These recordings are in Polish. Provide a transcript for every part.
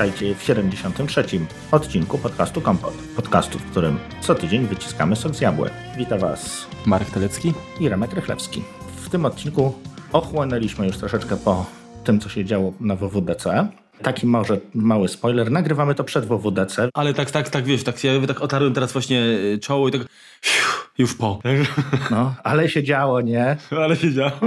Witajcie w 73. odcinku podcastu Kompot. Podcastu, w którym co tydzień wyciskamy sok z jabłek. Witam Was Marek Telecki i Remek Rychlewski. W tym odcinku ochłonęliśmy już troszeczkę po tym, co się działo na WWDC. Taki może mały spoiler, nagrywamy to przed WWDC. Ale tak, tak, tak, wiesz, tak, ja tak otarłem teraz właśnie czoło i tak już po. No, ale się działo, nie? ale się działo.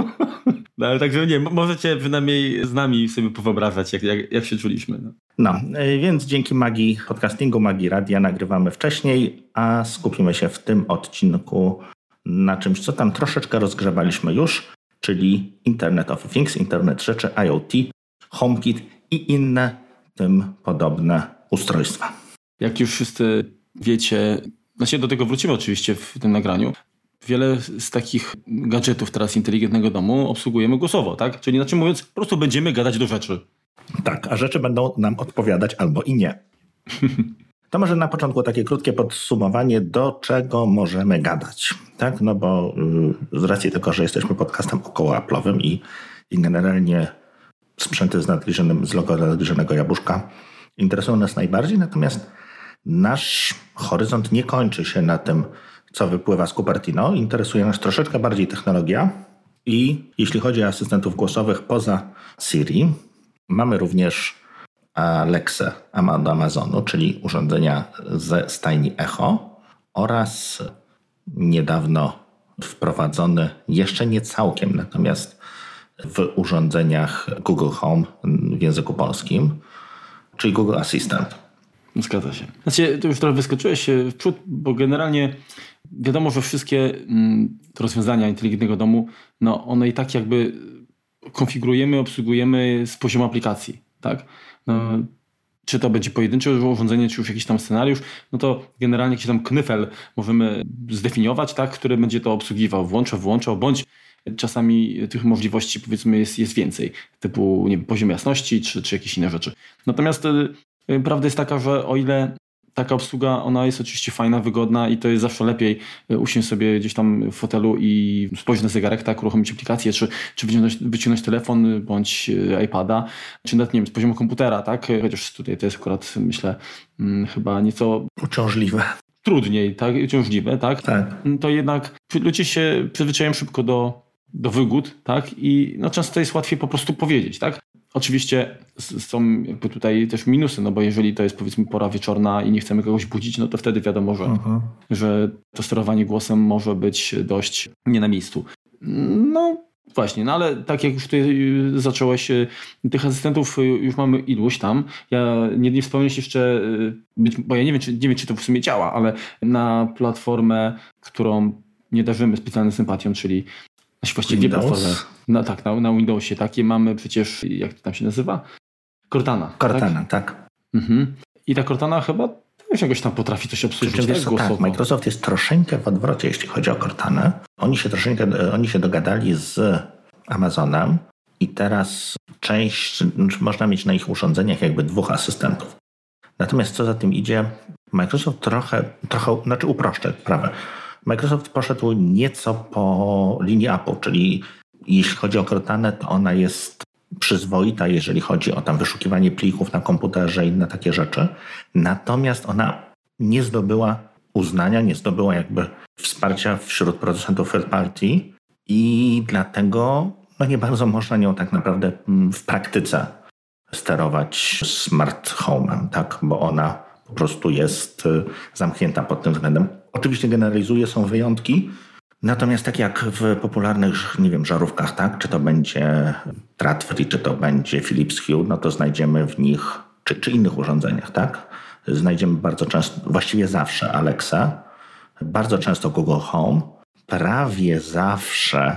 No, ale także nie, możecie przynajmniej z nami sobie powyobrażać, jak, jak, jak się czuliśmy. No. no, więc dzięki magii podcastingu, magii radia nagrywamy wcześniej, a skupimy się w tym odcinku na czymś, co tam troszeczkę rozgrzewaliśmy już, czyli Internet of Things, Internet Rzeczy, IoT, HomeKit i inne tym podobne ustrojstwa. Jak już wszyscy wiecie, znaczy do tego wrócimy oczywiście w tym nagraniu, wiele z takich gadżetów teraz inteligentnego domu obsługujemy głosowo, tak? Czyli inaczej mówiąc, po prostu będziemy gadać do rzeczy. Tak, a rzeczy będą nam odpowiadać albo i nie. To może na początku takie krótkie podsumowanie, do czego możemy gadać. Tak, no bo yy, z racji tego, że jesteśmy podcastem około Apple'owym i, i generalnie sprzęty z, z logo nadgryzionego jabłuszka interesują nas najbardziej, natomiast nasz horyzont nie kończy się na tym, co wypływa z Cupertino. Interesuje nas troszeczkę bardziej technologia. I jeśli chodzi o asystentów głosowych poza Siri, mamy również Alexa do Amazonu, czyli urządzenia ze stajni Echo oraz niedawno wprowadzony, jeszcze nie całkiem, natomiast w urządzeniach Google Home w języku polskim, czyli Google Assistant. Zgadza się. Znaczy, to już trochę wyskoczyłeś w przód, bo generalnie wiadomo, że wszystkie mm, rozwiązania inteligentnego domu, no one i tak jakby konfigurujemy, obsługujemy z poziomu aplikacji, tak? No, czy to będzie pojedyncze urządzenie, czy już jakiś tam scenariusz, no to generalnie jakiś tam knyfel możemy zdefiniować, tak, który będzie to obsługiwał, włączał, włączał, bądź czasami tych możliwości powiedzmy jest, jest więcej, typu nie wiem, poziom jasności, czy, czy jakieś inne rzeczy. Natomiast y, prawda jest taka, że o ile taka obsługa, ona jest oczywiście fajna, wygodna i to jest zawsze lepiej e, usiąść sobie gdzieś tam w fotelu i spojrzeć na zegarek, tak, uruchomić aplikację, czy, czy wyciągnąć, wyciągnąć telefon bądź iPada, czy nawet, nie wiem, z poziomu komputera, tak, chociaż tutaj to jest akurat, myślę, hmm, chyba nieco... Uciążliwe. Trudniej, tak, uciążliwe, tak, tak. to jednak ludzie się przyzwyczajają szybko do, do wygód, tak, i no często jest łatwiej po prostu powiedzieć, tak. Oczywiście są jakby tutaj też minusy, no bo jeżeli to jest powiedzmy pora wieczorna i nie chcemy kogoś budzić, no to wtedy wiadomo, że, uh-huh. że to sterowanie głosem może być dość nie na miejscu. No właśnie, no ale tak jak już tutaj zacząłeś, y, tych asystentów już mamy iluś tam. Ja nie, nie wspomniałeś jeszcze, y, bo ja nie wiem, czy, nie wiem, czy to w sumie działa, ale na platformę, którą nie darzymy specjalną sympatią, czyli właściwie Windows? No tak, na, na Windowsie takie mamy przecież, jak to tam się nazywa? Cortana. Cortana, tak. tak. Mhm. I ta Cortana chyba też jakoś tam potrafi coś obsłużyć. Tak, wiesz, tak, Microsoft jest troszeczkę w odwrocie, jeśli chodzi o Cortanę. Oni się troszeczkę, oni się dogadali z Amazonem i teraz część, znaczy można mieć na ich urządzeniach jakby dwóch asystentów. Natomiast co za tym idzie, Microsoft trochę, trochę znaczy uproszczę sprawę. Microsoft poszedł nieco po linii Apple, czyli jeśli chodzi o Cortanę, to ona jest przyzwoita, jeżeli chodzi o tam wyszukiwanie plików na komputerze i inne takie rzeczy. Natomiast ona nie zdobyła uznania, nie zdobyła jakby wsparcia wśród producentów third party i dlatego no nie bardzo można nią tak naprawdę mm, w praktyce sterować smart home'em, tak? bo ona po prostu jest y, zamknięta pod tym względem. Oczywiście generalizuję, są wyjątki, natomiast tak jak w popularnych, nie wiem, żarówkach, tak, czy to będzie Tradfree, czy to będzie Philips Hue, no to znajdziemy w nich, czy, czy innych urządzeniach, tak, znajdziemy bardzo często, właściwie zawsze Alexa, bardzo często Google Home, prawie zawsze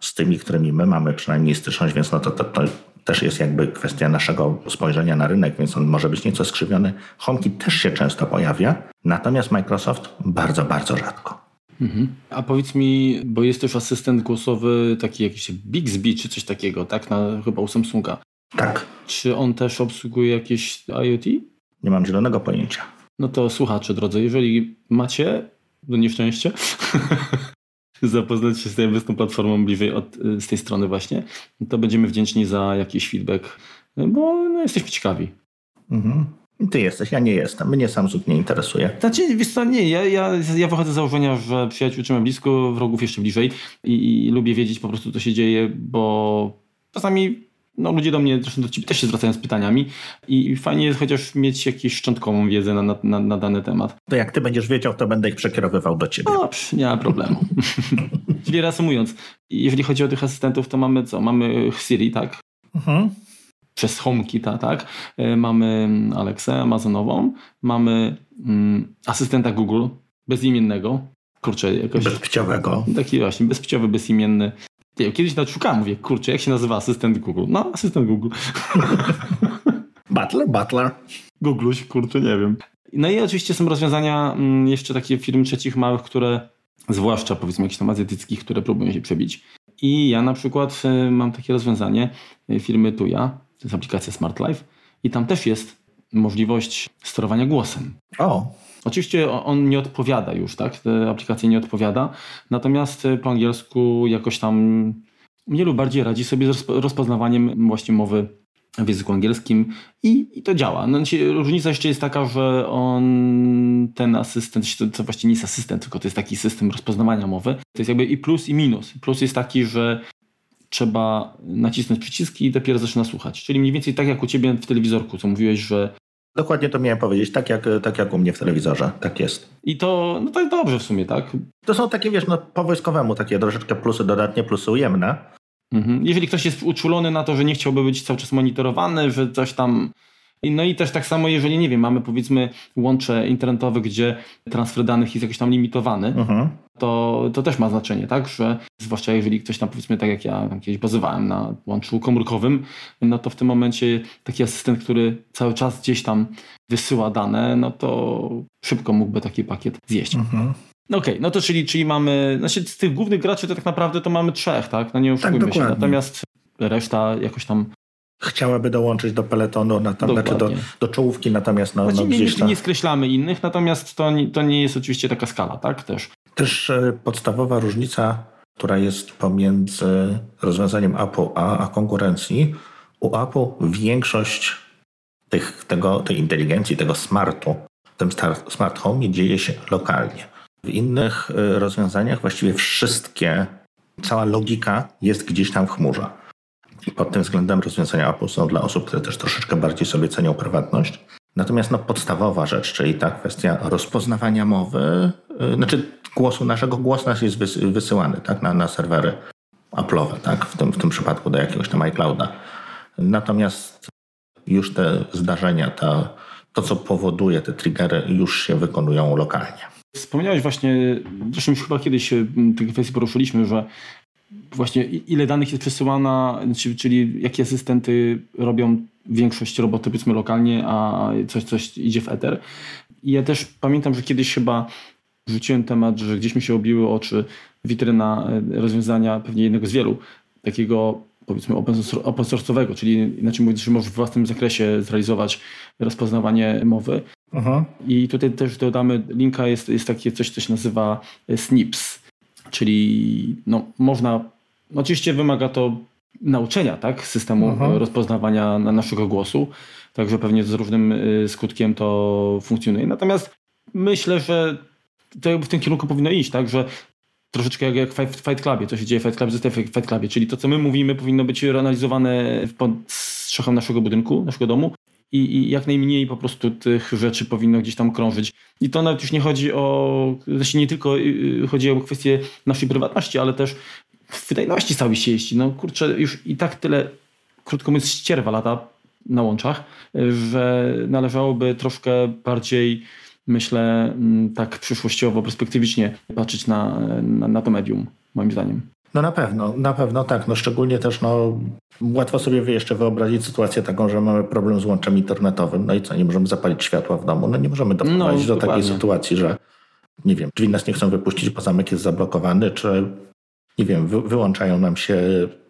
z tymi, którymi my mamy przynajmniej styczność, więc no to, to, to też jest jakby kwestia naszego spojrzenia na rynek, więc on może być nieco skrzywiony. HomeKit też się często pojawia, natomiast Microsoft bardzo, bardzo rzadko. Mhm. A powiedz mi, bo jest też asystent głosowy taki jakiś Bixby czy coś takiego, tak? Na, chyba u Samsunga. Tak. Czy on też obsługuje jakieś IoT? Nie mam zielonego pojęcia. No to słuchacze, drodzy, jeżeli macie, do nieszczęście, zapoznać się z, tą platformą bliżej od, z tej strony właśnie, to będziemy wdzięczni za jakiś feedback, bo no, jesteśmy ciekawi. Mhm. Ty jesteś, ja nie jestem. Mnie Samsung nie interesuje. Znaczy, wiesz co, nie, ja, ja, ja wychodzę z założenia, że przyjaciół trzymam blisko, wrogów jeszcze bliżej i, i lubię wiedzieć po prostu, co się dzieje, bo czasami no, ludzie do mnie, zresztą do ciebie też się zwracają z pytaniami i fajnie jest chociaż mieć jakąś szczątkową wiedzę na, na, na dany temat. To jak ty będziesz wiedział, to będę ich przekierowywał do ciebie. No, nie ma problemu. Czyli reasumując, jeżeli chodzi o tych asystentów, to mamy co? Mamy Siri, tak? Mhm. Przez HomeKita, tak? E, Mamy Alexę Amazonową, mamy mm, asystenta Google bezimiennego, kurczę, jakoś... Bezpłciowego. Taki właśnie bezpłciowy, bezimienny. Nie wiem, kiedyś nawet szukałem, mówię, kurczę, jak się nazywa asystent Google? No, asystent Google. Butler, Butler. Googluś, kurczę, nie wiem. No i oczywiście są rozwiązania mm, jeszcze takie firm trzecich małych, które, zwłaszcza powiedzmy jakichś tam azjatyckich, które próbują się przebić. I ja na przykład y, mam takie rozwiązanie y, firmy Tuya, to jest aplikacja Smart Life i tam też jest możliwość sterowania głosem. O, Oczywiście on nie odpowiada już, tak? Ta aplikacja nie odpowiada, natomiast y, po angielsku jakoś tam mniej lub bardziej radzi sobie z rozpo- rozpoznawaniem właśnie mowy w języku angielskim i, i to działa. No, różnica jeszcze jest taka, że on, ten asystent, to, to właściwie nie jest asystent, tylko to jest taki system rozpoznawania mowy. To jest jakby i plus i minus. Plus jest taki, że trzeba nacisnąć przyciski i dopiero zaczyna słuchać. Czyli mniej więcej tak jak u ciebie w telewizorku, co mówiłeś, że dokładnie to miałem powiedzieć. Tak jak, tak jak u mnie w telewizorze. Tak jest. i to, no tak dobrze w sumie, tak? To są takie, wiesz, no po wojskowemu takie troszeczkę plusy dodatnie, plusy ujemne. Mhm. Jeżeli ktoś jest uczulony na to, że nie chciałby być cały czas monitorowany, że coś tam. I No i też tak samo, jeżeli nie wiem, mamy powiedzmy łącze internetowe, gdzie transfer danych jest jakoś tam limitowany, Mhm. to, to też ma znaczenie, tak? Że zwłaszcza jeżeli ktoś tam powiedzmy, tak jak ja kiedyś bazowałem na łączu komórkowym, no to w tym momencie taki asystent, który cały czas gdzieś tam wysyła dane, no to szybko mógłby taki pakiet zjeść. Mhm. No Okej, no to czyli, czyli mamy, znaczy z tych głównych graczy to tak naprawdę to mamy trzech, tak? No nie oszukujmy się. dokładnie. Natomiast reszta jakoś tam, Chciałaby dołączyć do peletonu, na tam, znaczy do, do czołówki, natomiast no, no znaczy, nie, gdzieś tam. nie skreślamy innych, natomiast to, nie- to nie jest oczywiście taka skala, tak? Też. Też e, podstawowa różnica, która jest pomiędzy rozwiązaniem Apple a, a konkurencji. U Apple większość tych, tego, tej inteligencji, tego smartu, w tym smart home dzieje się lokalnie. W innych e, rozwiązaniach właściwie wszystkie, cała logika jest gdzieś tam w chmurze. Pod tym względem rozwiązania Apple są dla osób, które też troszeczkę bardziej sobie cenią prywatność. Natomiast no, podstawowa rzecz, czyli ta kwestia rozpoznawania mowy, yy, znaczy głosu naszego, głos nasz jest wys- wysyłany tak, na, na serwery Apple'owe, tak, w, tym, w tym przypadku do jakiegoś tam iClouda. Natomiast już te zdarzenia, to co powoduje te triggery, już się wykonują lokalnie. Wspomniałeś właśnie, zresztą już chyba kiedyś tę kwestię poruszyliśmy, że właśnie ile danych jest przesyłana, czyli, czyli jakie asystenty robią większość roboty powiedzmy lokalnie, a coś, coś idzie w ether. I ja też pamiętam, że kiedyś chyba rzuciłem temat, że gdzieś mi się obiły oczy witryna e, rozwiązania pewnie jednego z wielu, takiego powiedzmy open source- open source'owego, czyli inaczej mówiąc, że możesz w własnym zakresie zrealizować rozpoznawanie mowy. I tutaj też dodamy linka, jest, jest takie coś, co się nazywa e, SNIPS, czyli no, można, oczywiście wymaga to nauczenia tak, systemu Mhm. rozpoznawania na naszego głosu, także pewnie z różnym e, skutkiem to funkcjonuje. Natomiast myślę, że to w tym kierunku powinno iść, tak, że troszeczkę jak, jak w Fight- Fight Clubie, co się dzieje w Fight Clubie, zostaje w Fight Clubie, czyli to, co my mówimy, powinno być analizowane pod strzechą naszego budynku, naszego domu i, i jak najmniej po prostu tych rzeczy powinno gdzieś tam krążyć. I to nawet już nie chodzi o, znaczy nie tylko y, chodzi o kwestię naszej prywatności, ale też wydajności całej sieci. No kurczę, już i tak tyle, krótko mówiąc, ścierwa lata na łączach, y, że należałoby troszkę bardziej myślę, mm, tak przyszłościowo, perspektywicznie patrzeć na, na, na to medium, moim zdaniem. No na pewno, na pewno tak. No szczególnie też no, łatwo sobie jeszcze wyobrazić sytuację taką, że mamy problem z łączem internetowym. No i co, nie możemy zapalić światła w domu? No nie możemy doprowadzić do takiej dokładnie. sytuacji, że nie wiem, drzwi nas nie chcą wypuścić, bo zamek jest zablokowany, czy nie wiem, wy, wyłączają nam się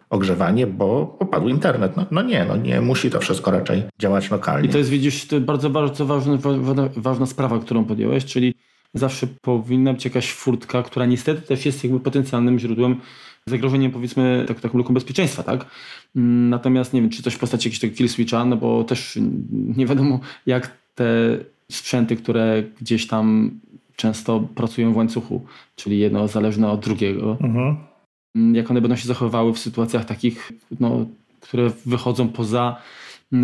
ogrzewanie, bo popadł internet. No, no nie, no nie, musi to wszystko raczej działać lokalnie. I to jest, widzisz, to bardzo, bardzo ważna, ważna, ważna sprawa, którą podjąłeś, czyli zawsze powinna być jakaś furtka, która niestety też jest jakby potencjalnym źródłem zagrożeniem powiedzmy tak, taką luką bezpieczeństwa, tak? Natomiast nie wiem, czy coś w postaci jakiegoś takiego kill switcha, no bo też nie wiadomo jak te sprzęty, które gdzieś tam często pracują w łańcuchu, czyli jedno zależne od drugiego, mhm. jak one będą się zachowywały w sytuacjach takich, no, które wychodzą poza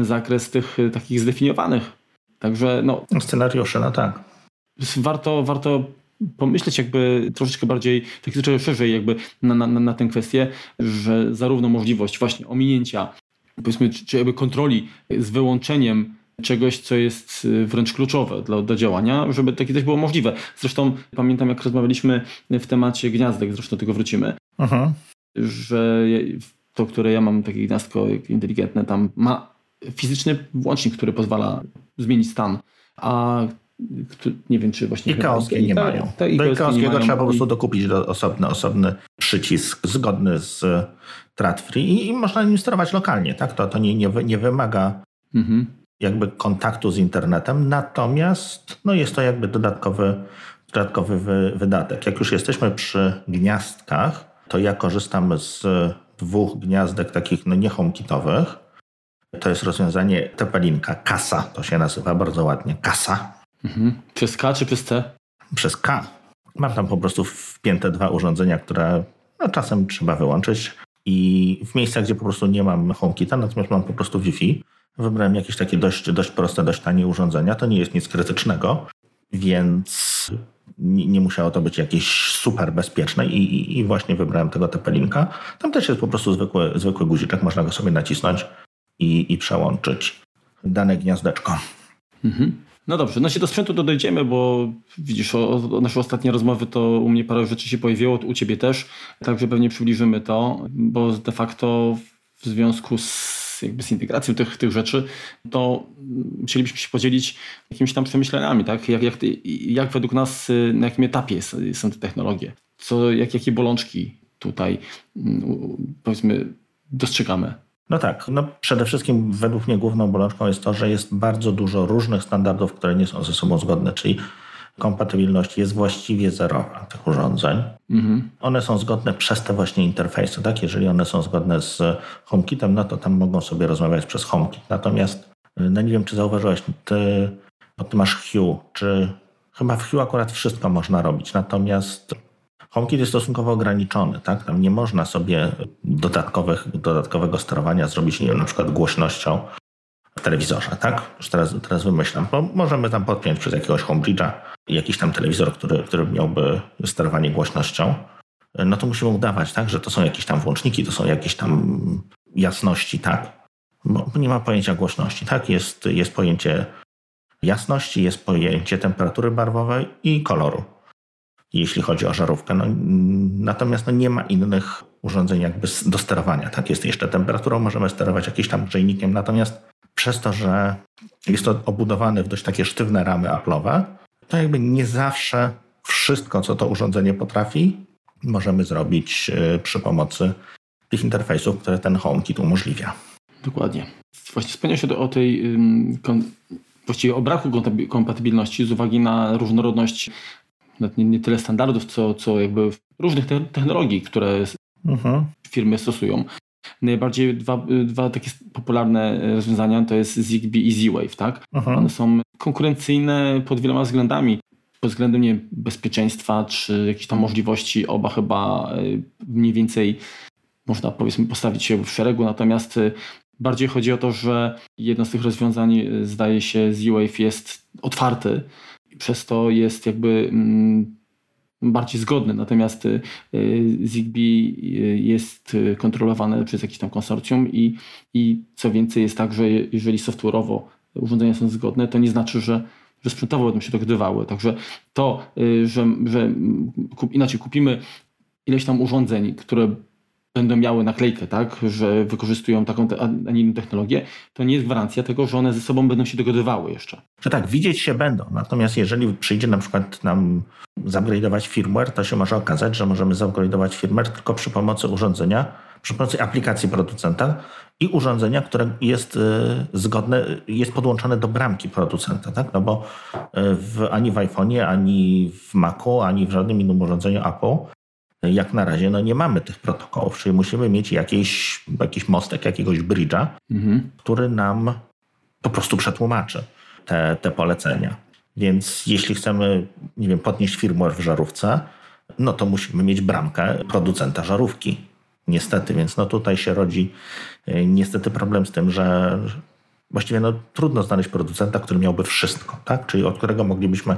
zakres tych takich zdefiniowanych. Także no. Scenariusze, no tak. Warto, warto pomyśleć jakby troszeczkę bardziej, tak troszeczkę szerzej jakby na, na, na tę kwestię, że zarówno możliwość właśnie ominięcia, powiedzmy, czy, czy jakby kontroli z wyłączeniem czegoś, co jest y, wręcz kluczowe dla, dla działania, żeby takie też było możliwe. Zresztą pamiętam, jak rozmawialiśmy w temacie gniazdek, zresztą do tego wrócimy, Aha. że to, które ja mam takie gniazdko inteligentne, tam ma fizyczny włącznik, który pozwala zmienić stan, a nie wiem, czy właśnie... IKEA nie mają. Te do IKEA trzeba po prostu dokupić do osobny, osobny przycisk zgodny z Tradfree i, i można nim sterować lokalnie. Tak? To, to nie, nie, nie wymaga mhm. jakby kontaktu z internetem, natomiast no jest to jakby dodatkowy, dodatkowy wy, wydatek. Jak już jesteśmy przy gniazdkach, to ja korzystam z dwóch gniazdek takich no nie homekitowych. To jest rozwiązanie Tepelinka, Kasa, to się nazywa bardzo ładnie, Kasa. Mhm. Przez K czy przez C? Przez K. Mam tam po prostu wpięte dwa urządzenia, które no, czasem trzeba wyłączyć. I w miejscach, gdzie po prostu nie mam HomeKita, natomiast mam po prostu Wi-Fi, wybrałem jakieś takie dość, dość proste, dość tanie urządzenia. To nie jest nic krytycznego, więc nie, nie musiało to być jakieś super bezpieczne i, i, i właśnie wybrałem tego Tepelinka. Tam też jest po prostu zwykły, zwykły guziczek, można go sobie nacisnąć i, i przełączyć dane gniazdeczko. Mhm. No dobrze, no się do sprzętu dojdziemy, bo widzisz, o, o naszej ostatniej rozmowy to u mnie parę rzeczy się pojawiło, u ciebie też, także pewnie przybliżymy to, bo de facto w związku z jakby z integracją tych, tych rzeczy, to chcielibyśmy się podzielić jakimiś tam przemyśleniami, tak? Jak, jak, jak według nas, na jakim etapie są te technologie? Co, jak, jakie bolączki tutaj mm, powiedzmy dostrzegamy? No tak, no przede wszystkim według mnie główną bolączką jest to, że jest bardzo dużo różnych standardów, które nie są ze sobą zgodne, czyli kompatybilność jest właściwie zerowa tych urządzeń. Mhm. One są zgodne przez te właśnie interfejsy, tak? Jeżeli one są zgodne z HomeKitem, no to tam mogą sobie rozmawiać przez HomeKit. Natomiast, no nie wiem, czy zauważyłeś, ty, bo ty masz Hue, czy chyba w Hue akurat wszystko można robić, natomiast HomeKit jest stosunkowo ograniczony, tak? Tam nie można sobie dodatkowych, dodatkowego sterowania zrobić, nie wiem, na przykład głośnością w telewizorze, tak? Już teraz, teraz wymyślam, bo możemy tam podpiąć przez jakiegoś homebridge'a jakiś tam telewizor, który, który miałby sterowanie głośnością, no to musimy udawać, tak, że to są jakieś tam włączniki, to są jakieś tam jasności, tak? Bo nie ma pojęcia głośności, tak? Jest, jest pojęcie jasności, jest pojęcie temperatury barwowej i koloru jeśli chodzi o żarówkę. No, natomiast no, nie ma innych urządzeń jakby do sterowania. Tak, jest jeszcze temperaturą, możemy sterować jakimś tam grzejnikiem, natomiast przez to, że jest to obudowane w dość takie sztywne ramy Apple'owe, to jakby nie zawsze wszystko, co to urządzenie potrafi, możemy zrobić e, przy pomocy tych interfejsów, które ten HomeKit umożliwia. Dokładnie. Właśnie wspomniał się o tej, właściwie o braku kompatybilności z uwagi na różnorodność nie, nie tyle standardów, co, co jakby różnych te technologii, które mhm. firmy stosują. Najbardziej dwa, dwa takie popularne rozwiązania to jest Zigbee i Z-Wave, tak? Mhm. One są konkurencyjne pod wieloma względami. Pod względem nie, bezpieczeństwa czy jakichś tam możliwości oba chyba e, mniej więcej można powiedzmy postawić się w szeregu, natomiast e, bardziej chodzi o to, że jedno z tych rozwiązań e, zdaje się Z-Wave jest otwarty przez to jest jakby mm, bardziej zgodny, natomiast y, y, Zigbee y, jest kontrolowane przez jakieś tam konsorcjum i, i co więcej jest tak, że jeżeli software'owo urządzenia są zgodne, to nie znaczy, że, że sprzętowo będą się dogadywały. Także to, że, że inaczej kupimy ileś tam urządzeń, które będą miały naklejkę, tak, że wykorzystują taką, a nie inną technologię, to nie jest gwarancja tego, że one ze sobą będą się dogadywały jeszcze. Że tak, widzieć się będą. Natomiast jeżeli przyjdzie na przykład nam zupgrade'ować firmware, to się może okazać, że możemy zupgrade'ować firmware tylko przy pomocy urządzenia, przy pomocy aplikacji producenta i urządzenia, które jest y, zgodne, jest podłączone do bramki producenta, tak? No bo y, w, ani w iPhone'ie, ani w Macu, ani w żadnym innym urządzeniu Apple jak na razie no nie mamy tych protokołów, czyli musimy mieć jakiś, jakiś mostek, jakiegoś bridge'a, mhm. który nam po prostu przetłumaczy te, te polecenia. Więc jeśli chcemy, nie wiem, podnieść firmware w żarówce, no to musimy mieć bramkę producenta żarówki. Niestety, więc no tutaj się rodzi e, niestety problem z tym, że właściwie no, trudno znaleźć producenta, który miałby wszystko, tak? czyli od którego moglibyśmy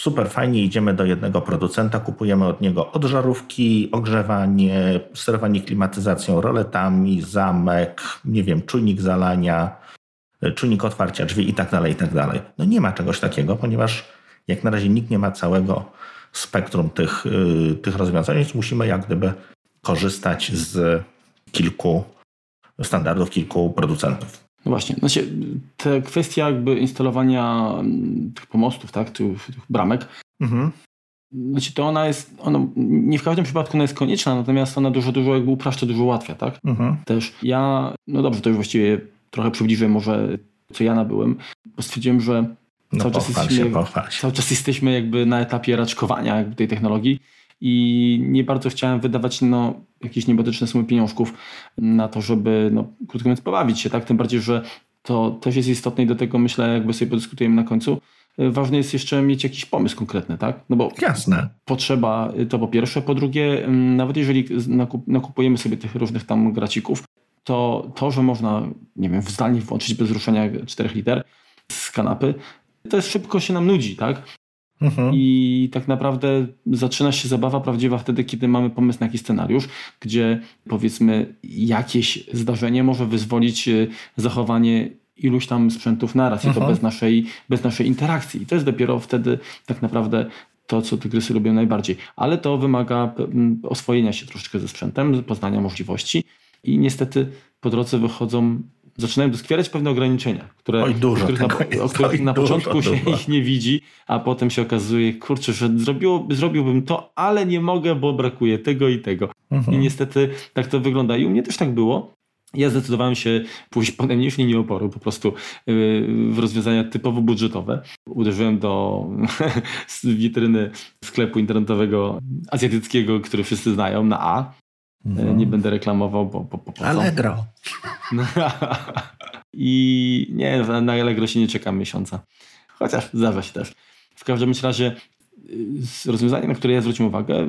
super fajnie idziemy do jednego producenta, kupujemy od niego od żarówki, ogrzewanie, sterowanie klimatyzacją, roletami, zamek, nie wiem, czujnik zalania, czujnik otwarcia drzwi i tak dalej, i tak dalej. No nie ma czegoś takiego, ponieważ jak na razie nikt nie ma całego spektrum tych, yy, tych rozwiązań, więc musimy jak gdyby korzystać z kilku standardów, kilku producentów. No właśnie, znaczy, ta kwestia jakby instalowania mm, tych pomostów, tak, tych, tych bramek, mhm. znaczy to ona jest, ona, nie w każdym przypadku ona jest konieczna, natomiast ona dużo, dużo jakby upraszcza, dużo ułatwia, tak? Mhm. Też ja, no dobrze, to już właściwie trochę przybliżę może, co ja nabyłem, bo stwierdziłem, że no cały, czas jesteśmy, cały czas jesteśmy jakby na etapie raczkowania jakby tej technologii i nie bardzo chciałem wydawać no, jakieś niebotyczne sumy pieniążków na to, żeby no, krótko mówiąc pobawić się, tak? Tym bardziej, że to też jest istotne i do tego myślę, jakby sobie podyskutujemy na końcu. Ważne jest jeszcze mieć jakiś pomysł konkretny, tak? No bo Jasne. potrzeba to po pierwsze, po drugie, nawet jeżeli nakupujemy sobie tych różnych tam gracików, to to, że można, nie wiem, zdalnie włączyć bez ruszenia 4 liter z kanapy, to jest szybko się nam nudzi, tak? Mhm. I tak naprawdę zaczyna się zabawa prawdziwa wtedy, kiedy mamy pomysł na jakiś scenariusz, gdzie powiedzmy jakieś zdarzenie może wyzwolić e, zachowanie iluś tam sprzętów naraz mhm. i to mhm. bez naszej, bez naszej interakcji. I to jest dopiero wtedy tak naprawdę to, co tygrysy lubią najbardziej. Ale to wymaga oswojenia się troszeczkę ze sprzętem, poznania możliwości i niestety po drodze wychodzą zaczynają doskwierać pewne ograniczenia, które, Oj, dużo których na, o których na początku dużo. się ich nie widzi, a potem się okazuje, kurczę, że zrobiło, zrobiłbym to, ale nie mogę, bo brakuje tego i tego. Mhm. I niestety tak to wygląda. I u mnie też tak było. Ja zdecydowałem się pójść po najmniejszej linii oporu, po prostu y, w rozwiązania typowo budżetowe. Uderzyłem do witryny sklepu internetowego azjatyckiego, który wszyscy znają, na A. Mhm. Nie będę reklamował, bo, bo, bo po Allegro. I nie, na Allegro się nie czekam miesiąca. Chociaż zdarza się też. W każdym razie y, rozwiązania, na które ja zwróciłem uwagę,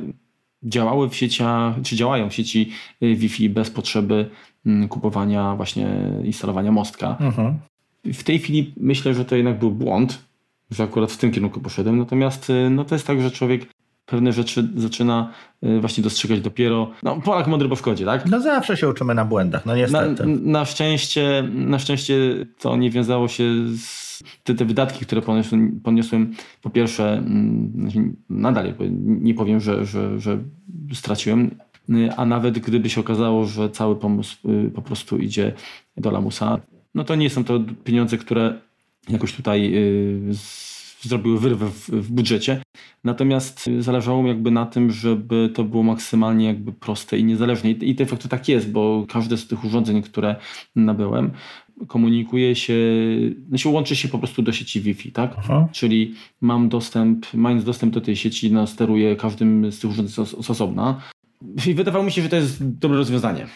działały w sieciach, czy działają w sieci y, Wi-Fi bez potrzeby mm, kupowania, właśnie instalowania mostka. Mhm. W tej chwili myślę, że to jednak był błąd, że akurat w tym kierunku poszedłem. Natomiast y, no to jest tak, że człowiek pewne rzeczy zaczyna y, właśnie dostrzegać dopiero. No, Polak mądry po szkodzie, tak? No zawsze się uczymy na błędach, no niestety. Na, na szczęście, na szczęście to nie wiązało się z te, te wydatki, które poniosłem, poniosłem po pierwsze, mm, znaczy nadal nie powiem, że, że, że straciłem, y, a nawet gdyby się okazało, że cały pomysł y, po prostu idzie do lamusa, no to nie są to pieniądze, które jakoś tutaj zrobiły wyrwę w, w, budżecie. Natomiast zależało mi jakby na tym, żeby to było maksymalnie jakby proste i niezależne. I, i de facto tak jest, bo każde z tych urządzeń, które nabyłem, komunikuje się, znaczy łączy się po prostu do sieci Wi-Fi, tak? Aha. Czyli mam dostęp, mając dostęp do tej sieci, no, steruję każdym z tych urządzeń z osobna. I wydawało mi się, że to jest dobre rozwiązanie.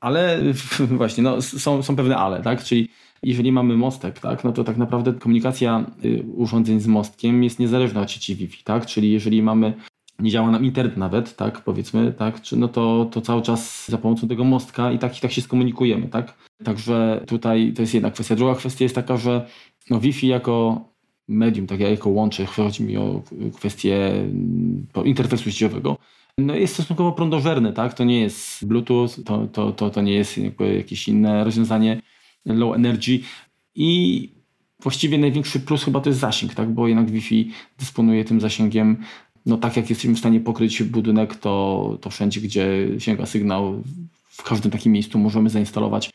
Ale właśnie, no, są, są pewne ale, tak? Czyli jeżeli mamy mostek, tak, no to tak naprawdę komunikacja y, urządzeń z mostkiem jest niezależna od sieci Wi-Fi, tak? Czyli jeżeli mamy nie działa nam internet nawet, tak, powiedzmy, tak, czy no to, to cały czas za pomocą tego mostka i tak i tak się skomunikujemy, tak. Także tutaj to jest jedna kwestia. Druga kwestia jest taka, że no Wi-Fi jako medium, tak jako łącze, chodzi mi o kwestię mm, interfejsu sieciowego, no jest stosunkowo prądożerny, tak, to nie jest Bluetooth, to, to, to, to nie jest jakieś inne rozwiązanie, low energy i właściwie największy plus chyba to jest zasięg, tak? bo jednak Wi-Fi dysponuje tym zasięgiem. No tak jak jesteśmy w stanie pokryć budynek, to, to wszędzie, gdzie sięga sygnał, w każdym takim miejscu możemy zainstalować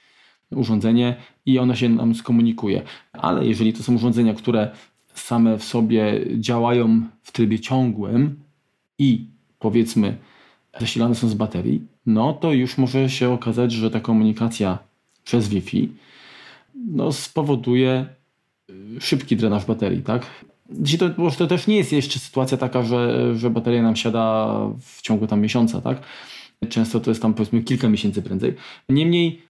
urządzenie i ono się nam skomunikuje. Ale jeżeli to są urządzenia, które same w sobie działają w trybie ciągłym i powiedzmy zasilane są z baterii, no to już może się okazać, że ta komunikacja przez Wi-Fi no, spowoduje y, szybki drenaż baterii, tak? To, to też nie jest jeszcze sytuacja taka, że, że bateria nam siada w ciągu tam miesiąca, tak? Często to jest tam powiedzmy kilka miesięcy prędzej. Niemniej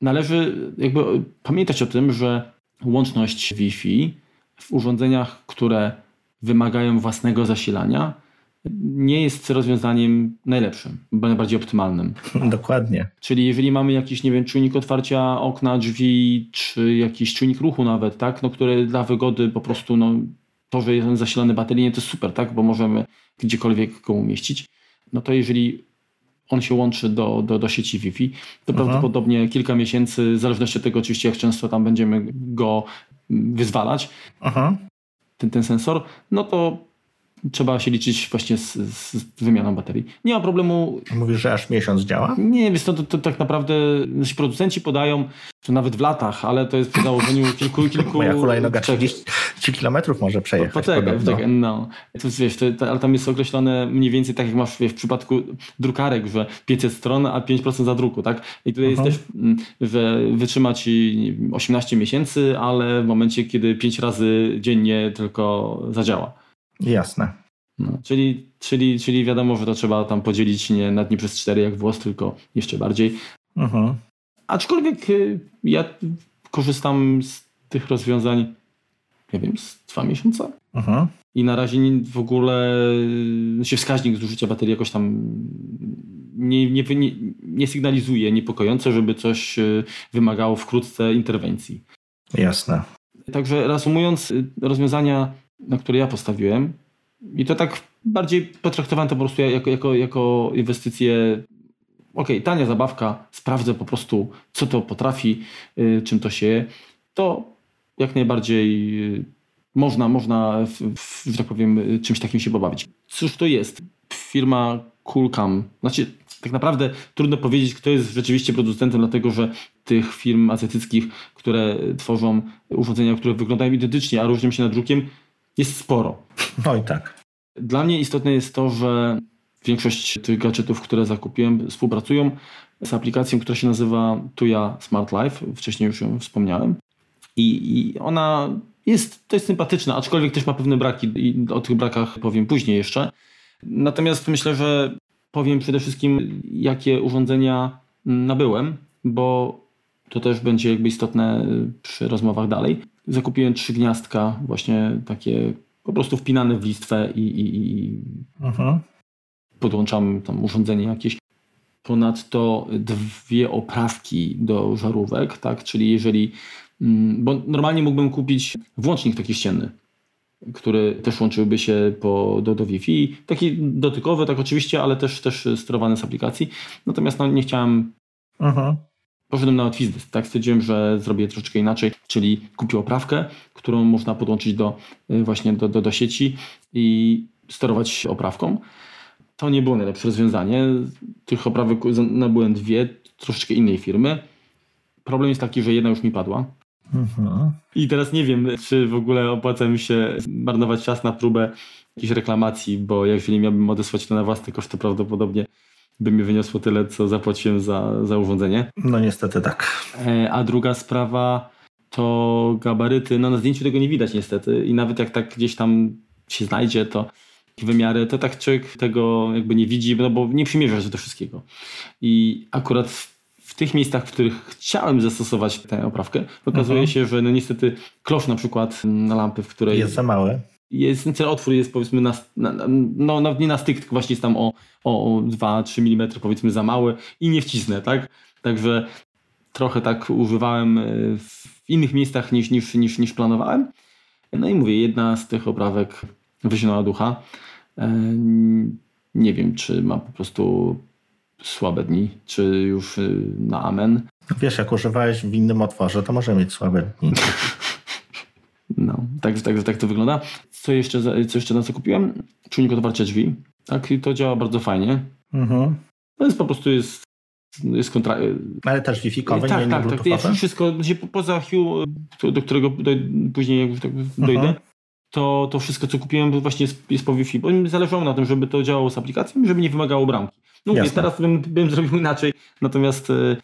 należy jakby pamiętać o tym, że łączność Wi-Fi w urządzeniach, które wymagają własnego zasilania, nie jest rozwiązaniem najlepszym, najbardziej optymalnym. Dokładnie. Czyli jeżeli mamy jakiś, nie wiem, czujnik otwarcia okna, drzwi, czy jakiś czujnik ruchu nawet, tak, no, który dla wygody po prostu, no, to, że jest zasilany bateryjnie, to jest super, tak, bo możemy gdziekolwiek go umieścić. No to jeżeli on się łączy do, do, do sieci Wi-Fi, to Aha. prawdopodobnie kilka miesięcy, w zależności od tego oczywiście, jak często tam będziemy go wyzwalać, Aha. Ten, ten sensor, no to trzeba się liczyć właśnie z, z, wymianą baterii. Nie ma problemu. Mówisz, że aż miesiąc działa? Nie, więc to, to, to tak naprawdę nasi producenci podają, że nawet w latach, ale to jest przy założeniu kilku, kilku... Moja hulajnoga 30 km może przejechać. Poczekaj, poczekaj, no. To, wiesz, to, to, ale tam jest określone mniej więcej tak jak masz wiesz, w przypadku drukarek, że 500 stron, a 5% zadruku, tak? I tutaj jest też, mm, że wytrzyma ci 18 miesięcy, ale w momencie, kiedy 5 razy dziennie tylko zadziała. Jasne. No, czyli, czyli, czyli wiadomo, że to trzeba tam podzielić nie na dni przez cztery jak włos, tylko jeszcze bardziej. Uh-huh. Aczkolwiek y, ja korzystam z tych rozwiązań, nie wiem, z dwa miesiące. Uh-huh. I na razie w ogóle y, się wskaźnik zużycia baterii jakoś tam nie, nie, nie, nie sygnalizuje niepokojąco, żeby coś y, wymagało wkrótce interwencji. Jasne. Także reasumując, rozwiązania na które ja postawiłem. I to tak bardziej potraktowałem to po prostu jako, jako, jako inwestycję. Ok, tania zabawka, sprawdzę po prostu, co to potrafi, yy, czym to się. To jak najbardziej yy, można, można w, w, że tak powiem, czymś takim się pobawić. Cóż to jest? Firma Coolcam. Znaczy, tak naprawdę trudno powiedzieć, kto jest rzeczywiście producentem, dlatego że tych firm azjatyckich, które tworzą urządzenia, które wyglądają identycznie, a różnią się nadrukiem, jest sporo. No i tak. Dla mnie istotne jest to, że większość tych gadżetów, które zakupiłem, współpracują z aplikacją, która się nazywa Tuya Smart Life. Wcześniej już ją wspomniałem. I, I, ona jest, to jest sympatyczna, aczkolwiek też ma pewne braki i o tych brakach powiem później jeszcze. Natomiast myślę, że powiem przede wszystkim, jakie urządzenia nabyłem, bo to też będzie jakby istotne przy rozmowach dalej zakupiłem trzy gniazdka, właśnie takie po prostu wpinane w listwę i, i, i mhm. podłączam tam urządzenie jakieś. Ponadto dwie oprawki do żarówek, tak? Czyli jeżeli, mm, bo normalnie mógłbym kupić włącznik taki ścienny, który też łączyłby się po, do, do Wi-Fi. Taki dotykowy, tak oczywiście, ale też, też sterowany z aplikacji. Natomiast no, nie chciałem mhm poszedłem na łatwizny. Tak stwierdziłem, że zrobię troszeczkę inaczej, czyli kupił oprawkę, którą można podłączyć do, y, właśnie do, do, do sieci i sterować oprawką. To nie było najlepsze rozwiązanie. Tych oprawek nabyłem dwie, troszeczkę innej firmy. Problem jest taki, że jedna już mi padła. Mhm. I teraz nie wiem, czy w ogóle opłaca mi się marnować czas na próbę jakiejś reklamacji, bo jeżeli miałbym odesłać to na własny koszt, to prawdopodobnie by mi wyniosło tyle, co zapłaciłem za, za urządzenie. No niestety tak. E, a druga sprawa to gabaryty. No na zdjęciu tego nie widać niestety i nawet jak tak gdzieś tam się znajdzie, to wymiary, to tak człowiek tego jakby nie widzi, no bo nie przymierza się do wszystkiego. I akurat w tych miejscach, w których chciałem zastosować tę oprawkę, okazuje mhm. się, że no niestety klosz na przykład na lampy, w której... Jest za mały jest, ten otwór jest powiedzmy na, na, no nie na styk, tylko właśnie jest tam o, o 2-3 mm powiedzmy za mały i nie wcisnę, tak? Także trochę tak używałem e, w innych miejscach niż, niż, niż, niż planowałem. No i mówię, jedna z tych oprawek wyzionęła ducha. E, nie wiem, czy ma po prostu słabe dni, czy już e, na amen. Wiesz, jak używałeś w innym otworze, to może mieć słabe dni. No, tak, tak, tak to wygląda. Co jeszcze, co jeszcze na co kupiłem? Czujnik otwarcia drzwi. Tak, i to działa bardzo fajnie. Mhm. To jest po prostu jest, jest kontra... Ale też Wi-Fi-kowy, tak, nie, tak, tak, jest wszystko, poza Hue, do którego później jak tak dojdę, mhm. to, to wszystko, co kupiłem, właśnie jest, jest po Wi-Fi, bo mi zależało na tym, żeby to działało z aplikacją żeby nie wymagało bramki. No mówię, teraz bym, bym zrobił inaczej, natomiast e,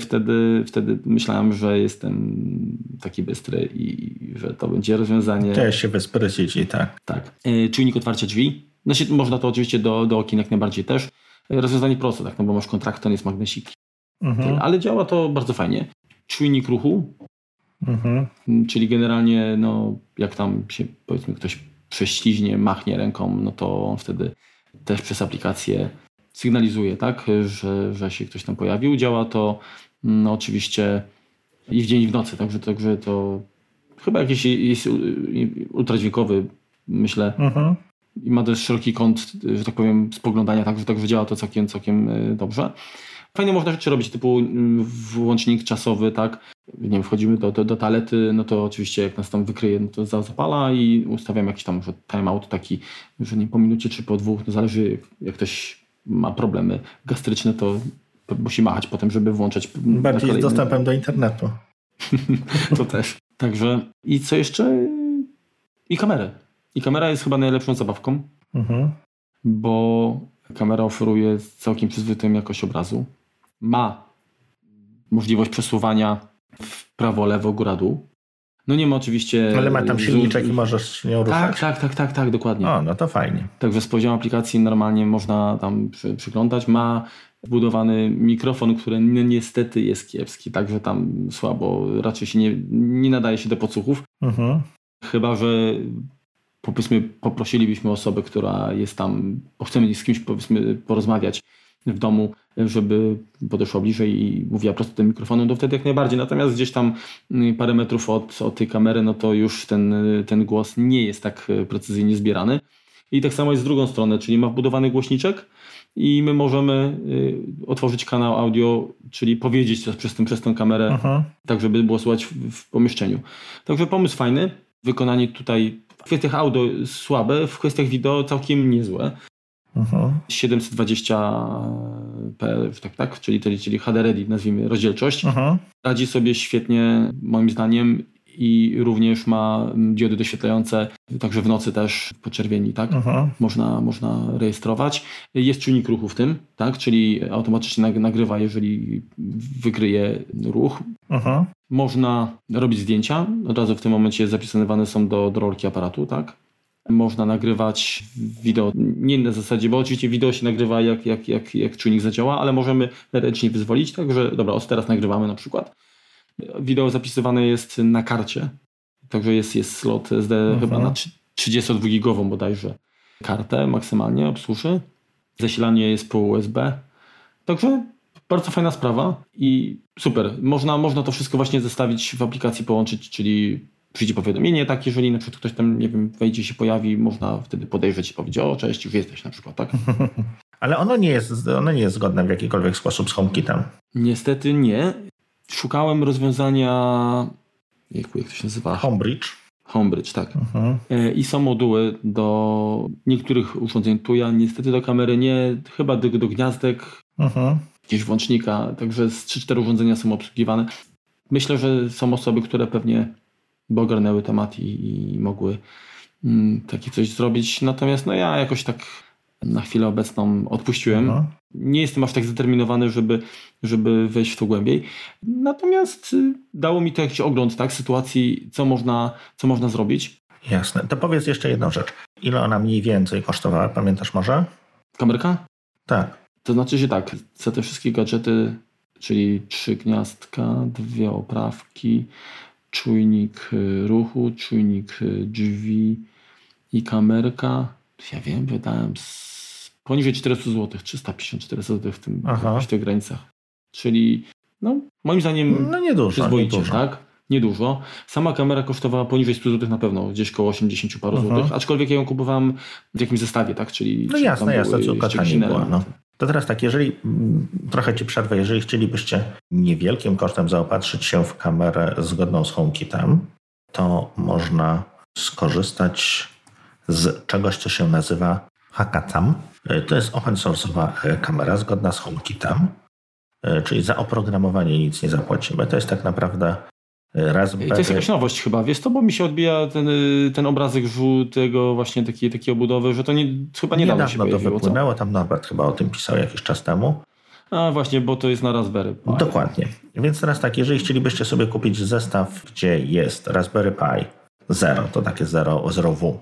wtedy, wtedy myślałem, że jestem taki bystry i że to będzie rozwiązanie. Chciałeś się wysprycić i tak. Tak. Czujnik otwarcia drzwi. No się, można to oczywiście do, do okien jak najbardziej też. Rozwiązanie proste, tak, no bo masz kontrakt, to jest magnesik. Mhm. Ale działa to bardzo fajnie. Czujnik ruchu, mhm. czyli generalnie no, jak tam się powiedzmy ktoś prześliźnie, machnie ręką, no to on wtedy też przez aplikację sygnalizuje, tak, że, że się ktoś tam pojawił. Działa to no, oczywiście i w dzień i w nocy, także, także to chyba jakiś jest ultradźwiękowy, myślę. Mhm. I ma też szeroki kąt, że tak powiem, spoglądania, także, także działa to całkiem, całkiem e, dobrze. Fajnie można rzeczy robić, typu mm, włącznik czasowy, tak? Nie wiem, wchodzimy do, do, do toalety, no to oczywiście jak nas tam wykryje, no to zapala i ustawiam jakiś tam timeout taki, że nie po minucie czy po dwóch, no zależy jak ktoś ma problemy gastryczne, to musi machać potem, żeby włączać. Bardziej z dostępem do internetu. to też. Także i co jeszcze? I kamerę. I kamera jest chyba najlepszą zabawką, mhm. bo kamera oferuje całkiem przyzwoitą jakość obrazu ma możliwość przesuwania w prawo, lewo, góra, dół. No nie ma oczywiście... Ale ma tam silniczek i możesz nie ruszać. Tak, tak, tak, tak, tak, dokładnie. O, no to fajnie. Także z poziomu aplikacji normalnie można tam przy, przyglądać. Ma wbudowany mikrofon, który niestety jest kiepski, także tam słabo, raczej się nie, nie nadaje się do podsłuchów. Mhm. Chyba, że powiedzmy poprosilibyśmy osobę, która jest tam, bo chcemy z kimś powiedzmy porozmawiać w domu, żeby podeszła bliżej i mówiła prosto tym mikrofonem, to wtedy jak najbardziej. Natomiast gdzieś tam mm, parę metrów od, od tej kamery, no to już ten, ten głos nie jest tak e, precyzyjnie zbierany. I tak samo jest z drugą stronę, czyli ma wbudowany głośniczek i my możemy y, otworzyć kanał audio, czyli powiedzieć to przez, tym, przez tę kamerę, Aha. tak żeby było słychać w, w pomieszczeniu. Także pomysł fajny, wykonanie tutaj w kwestiach audio słabe, w kwestiach wideo całkiem niezłe. Mhm. 720p, tak, tak, czyli, czyli HD Ready, nazwijmy rozdzielczość. Mhm. Radzi sobie świetnie, moim zdaniem, i również ma diody doświetlające, także w nocy też poczerwieni, tak? Mhm. Można, można rejestrować. Jest czujnik ruchu w tym, tak? Czyli automatycznie nagrywa, jeżeli wykryje ruch. Mhm. Można robić zdjęcia, od razu w tym momencie zapisywane są do, do rolki aparatu, tak? Można nagrywać wideo, nie na zasadzie, bo oczywiście wideo się nagrywa jak, jak, jak, jak czujnik zadziała, ale możemy ręcznie wyzwolić, także dobra, od teraz nagrywamy na przykład. Wideo zapisywane jest na karcie, także jest, jest slot SD mhm. chyba na 32-gigową bodajże kartę maksymalnie obsłuży. Zasilanie jest po USB. Także bardzo fajna sprawa i super. Można, można to wszystko właśnie zestawić w aplikacji, połączyć, czyli przyjdzie powiadomienie, tak, jeżeli na przykład ktoś tam, nie wiem, wejdzie się pojawi, można wtedy podejrzeć i powiedzieć, o cześć, już jesteś na przykład, tak? Ale ono nie jest, ono nie jest zgodne w jakikolwiek sposób z HomeKitem. Niestety nie. Szukałem rozwiązania, jak, jak to się nazywa? Homebridge. Homebridge, tak. Mhm. E, I są moduły do niektórych urządzeń Tuya, niestety do kamery nie, chyba do, do gniazdek, mhm. jakiegoś włącznika, także z 3-4 urządzenia są obsługiwane. Myślę, że są osoby, które pewnie by ogarnęły temat i, i mogły mm, takie coś zrobić. Natomiast no ja jakoś tak na chwilę obecną odpuściłem. Aha. Nie jestem aż tak zdeterminowany, żeby, żeby wejść w to głębiej. Natomiast y, dało mi to jakiś ogląd tak, sytuacji, co można, co można zrobić. Jasne. To powiedz jeszcze jedną rzecz. Ile ona mniej więcej kosztowała, pamiętasz może? Kamerka? Tak. To znaczy się tak, za te wszystkie gadżety, czyli trzy gniazdka, dwie oprawki, czujnik y, ruchu, czujnik y, drzwi i kamerka. Ja wiem, wydałem z poniżej 400 zł, 350-400 zł w, tym, w tych granicach. Czyli no, moim zdaniem no niedużo, niedużo. tak? Niedużo. Sama kamera kosztowała poniżej 100 zł na pewno, gdzieś koło 80 paru złotych, aczkolwiek ja ją kupowałem w jakimś zestawie, tak? Czyli no jasne, jasne, córka nie była. No. To teraz tak, jeżeli mm, trochę Ci przerwę, jeżeli chcielibyście niewielkim kosztem zaopatrzyć się w kamerę zgodną z HomeKitem, to można skorzystać z czegoś, co się nazywa Hackatham. To jest open source'owa e, kamera zgodna z HomeKitem, e, czyli za oprogramowanie nic nie zapłacimy. To jest tak naprawdę Raspberry... To jest jakaś nowość chyba, wiesz to, bo mi się odbija ten, ten obrazek żółtego właśnie takiej, takiej obudowy, że to nie, chyba niedawno, niedawno się pojawiło. to wypłynęło, co? tam Norbert chyba o tym pisał jakiś czas temu. A właśnie, bo to jest na Raspberry Pi. Dokładnie. Więc teraz tak, jeżeli chcielibyście sobie kupić zestaw, gdzie jest Raspberry Pi 0, to takie 0, 0W,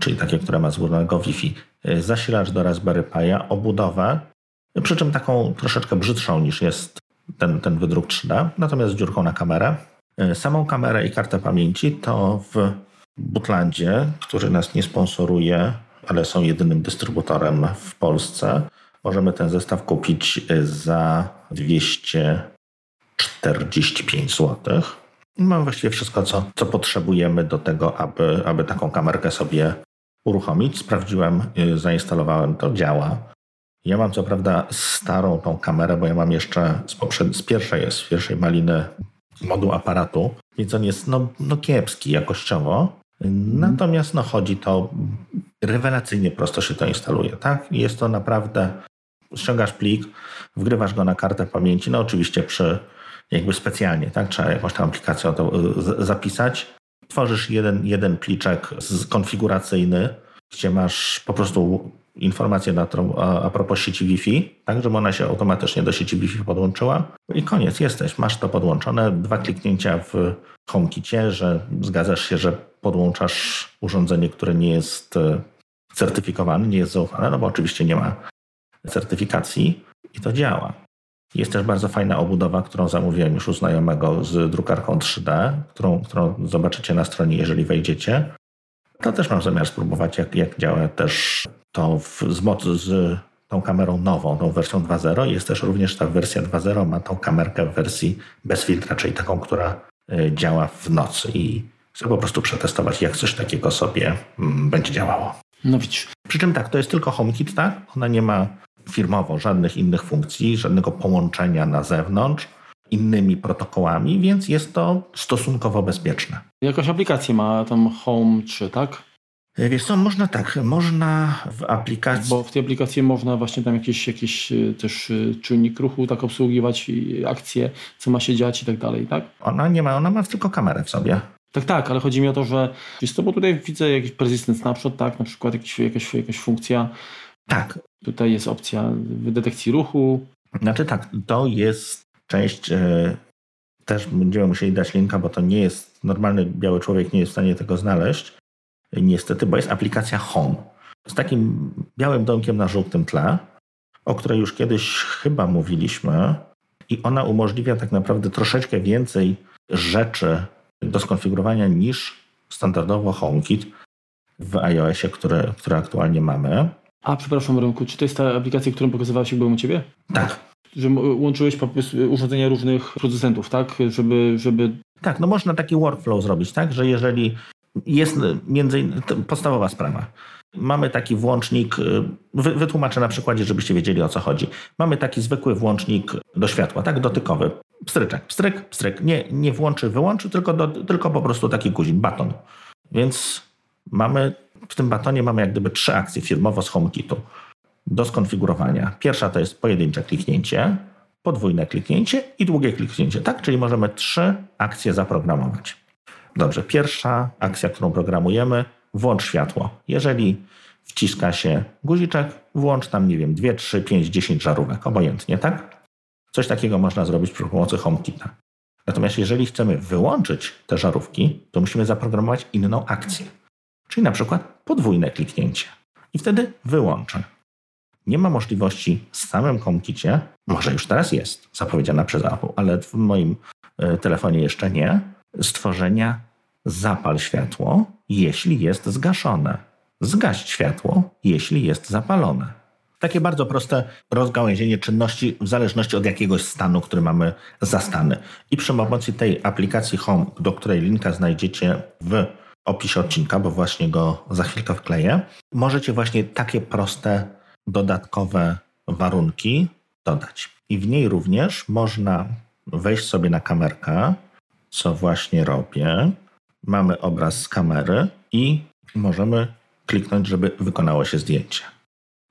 czyli takie, które ma złożonego Wi-Fi, y, zasilacz do Raspberry Pi'a, obudowę, przy czym taką troszeczkę brzydszą niż jest ten, ten wydruk 3D, natomiast z dziurką na kamerę. Y, samą kamerę i kartę pamięci to w Butlandzie, który nas nie sponsoruje, ale są jedynym dystrybutorem w Polsce, możemy ten zestaw kupić y, za 245 zł. Mamy właściwie wszystko, co, co potrzebujemy do tego, aby, aby taką kamerkę sobie uruchomić. Sprawdziłem, y, zainstalowałem to, działa. Ja mam co prawda starą tą kamerę, bo ja mam jeszcze z, poprzed... z pierwszej z pierwszej maliny moduł aparatu, więc on jest no, no kiepski jakościowo. Natomiast no, chodzi to rewelacyjnie prosto się to instaluje. Tak? Jest to naprawdę ściągasz plik, wgrywasz go na kartę pamięci, no oczywiście przy jakby specjalnie, tak? Trzeba jakąś tam aplikację to y, zapisać. Tworzysz jeden, jeden pliczek konfiguracyjny, gdzie masz po prostu informację na a, a propos sieci Wi-Fi, tak, żeby ona się automatycznie do sieci Wi-Fi podłączyła i koniec, jesteś, masz to podłączone, dwa kliknięcia w HomeKicie, że zgadzasz się, że podłączasz urządzenie, które nie jest y, certyfikowane, nie jest zaufane, no bo oczywiście nie ma certyfikacji i to działa. Jest też bardzo fajna obudowa, którą zamówiłem już u znajomego z drukarką 3D, którą, którą zobaczycie na stronie, jeżeli wejdziecie. To też mam zamiar spróbować, jak, jak działa też to w, z, z tą kamerą nową, tą wersją 2.0. Jest też również ta wersja 2.0, ma tą kamerkę w wersji bez filtra, czyli taką, która y, działa w nocy i chcę po prostu przetestować, jak coś takiego sobie mm, będzie działało. No widzisz. Przy czym tak, to jest tylko HomeKit, tak? Ona nie ma firmowo żadnych innych funkcji, żadnego połączenia na zewnątrz innymi protokołami, więc jest to stosunkowo bezpieczne. Jakąś aplikację ma tam Home 3, tak? E, wiesz co, można tak, można w aplikacji... Bo w tej aplikacji można właśnie tam jakieś, jakieś e, też e, czynnik ruchu tak obsługiwać, akcje, co ma się dziać i tak dalej, tak? Ona nie ma, ona ma tylko kamerę w sobie. Tak, tak, ale chodzi mi o to, że wiesz co, bo tutaj widzę jakiś persistent snapshot, tak, na przykład jakiś, jakaś, jakaś funkcja. Tak. Tutaj jest opcja detekcji ruchu. Znaczy tak, to jest część, e, też będziemy musieli dać linka, bo to nie jest, normalny biały człowiek nie jest w stanie tego znaleźć, niestety, bo jest aplikacja Home. Z takim białym domkiem na żółtym tle, o której już kiedyś chyba mówiliśmy i ona umożliwia tak naprawdę troszeczkę więcej rzeczy do skonfigurowania niż standardowo HomeKit w iOSie, które, które aktualnie mamy. A, przepraszam, Rynku, czy to jest ta aplikacja, którą pokazywałeś, jak byłem u Ciebie? Tak. Że łączyłeś urządzenia różnych producentów, tak? Żeby, żeby... Tak, no można taki workflow zrobić, tak? Że jeżeli jest między innymi podstawowa sprawa. Mamy taki włącznik, wytłumaczę na przykładzie, żebyście wiedzieli o co chodzi. Mamy taki zwykły włącznik do światła, tak? Dotykowy pstryczek, pstryk, pstryk. Nie, nie włączy, wyłączy, tylko, do, tylko po prostu taki guzik, baton. Więc mamy, w tym batonie mamy jak gdyby trzy akcje firmowo z HomeKitu do skonfigurowania. Pierwsza to jest pojedyncze kliknięcie, podwójne kliknięcie i długie kliknięcie, tak? Czyli możemy trzy akcje zaprogramować. Dobrze, pierwsza akcja, którą programujemy, włącz światło. Jeżeli wciska się guziczek, włącz tam, nie wiem, 2, 3, 5, 10 żarówek, obojętnie, tak? Coś takiego można zrobić przy pomocy HomeKita. Natomiast jeżeli chcemy wyłączyć te żarówki, to musimy zaprogramować inną akcję. Czyli na przykład podwójne kliknięcie. I wtedy wyłączę. Nie ma możliwości w samym HomeKicie, może już teraz jest, zapowiedziana przez Apple, ale w moim e, telefonie jeszcze nie, stworzenia zapal światło, jeśli jest zgaszone. Zgaść światło, jeśli jest zapalone. Takie bardzo proste rozgałęzienie czynności w zależności od jakiegoś stanu, który mamy zastany. I przy pomocy tej aplikacji Home, do której linka znajdziecie w opisie odcinka, bo właśnie go za chwilkę wkleję, możecie właśnie takie proste, dodatkowe warunki dodać. I w niej również można wejść sobie na kamerkę, co właśnie robię. Mamy obraz z kamery i możemy kliknąć, żeby wykonało się zdjęcie.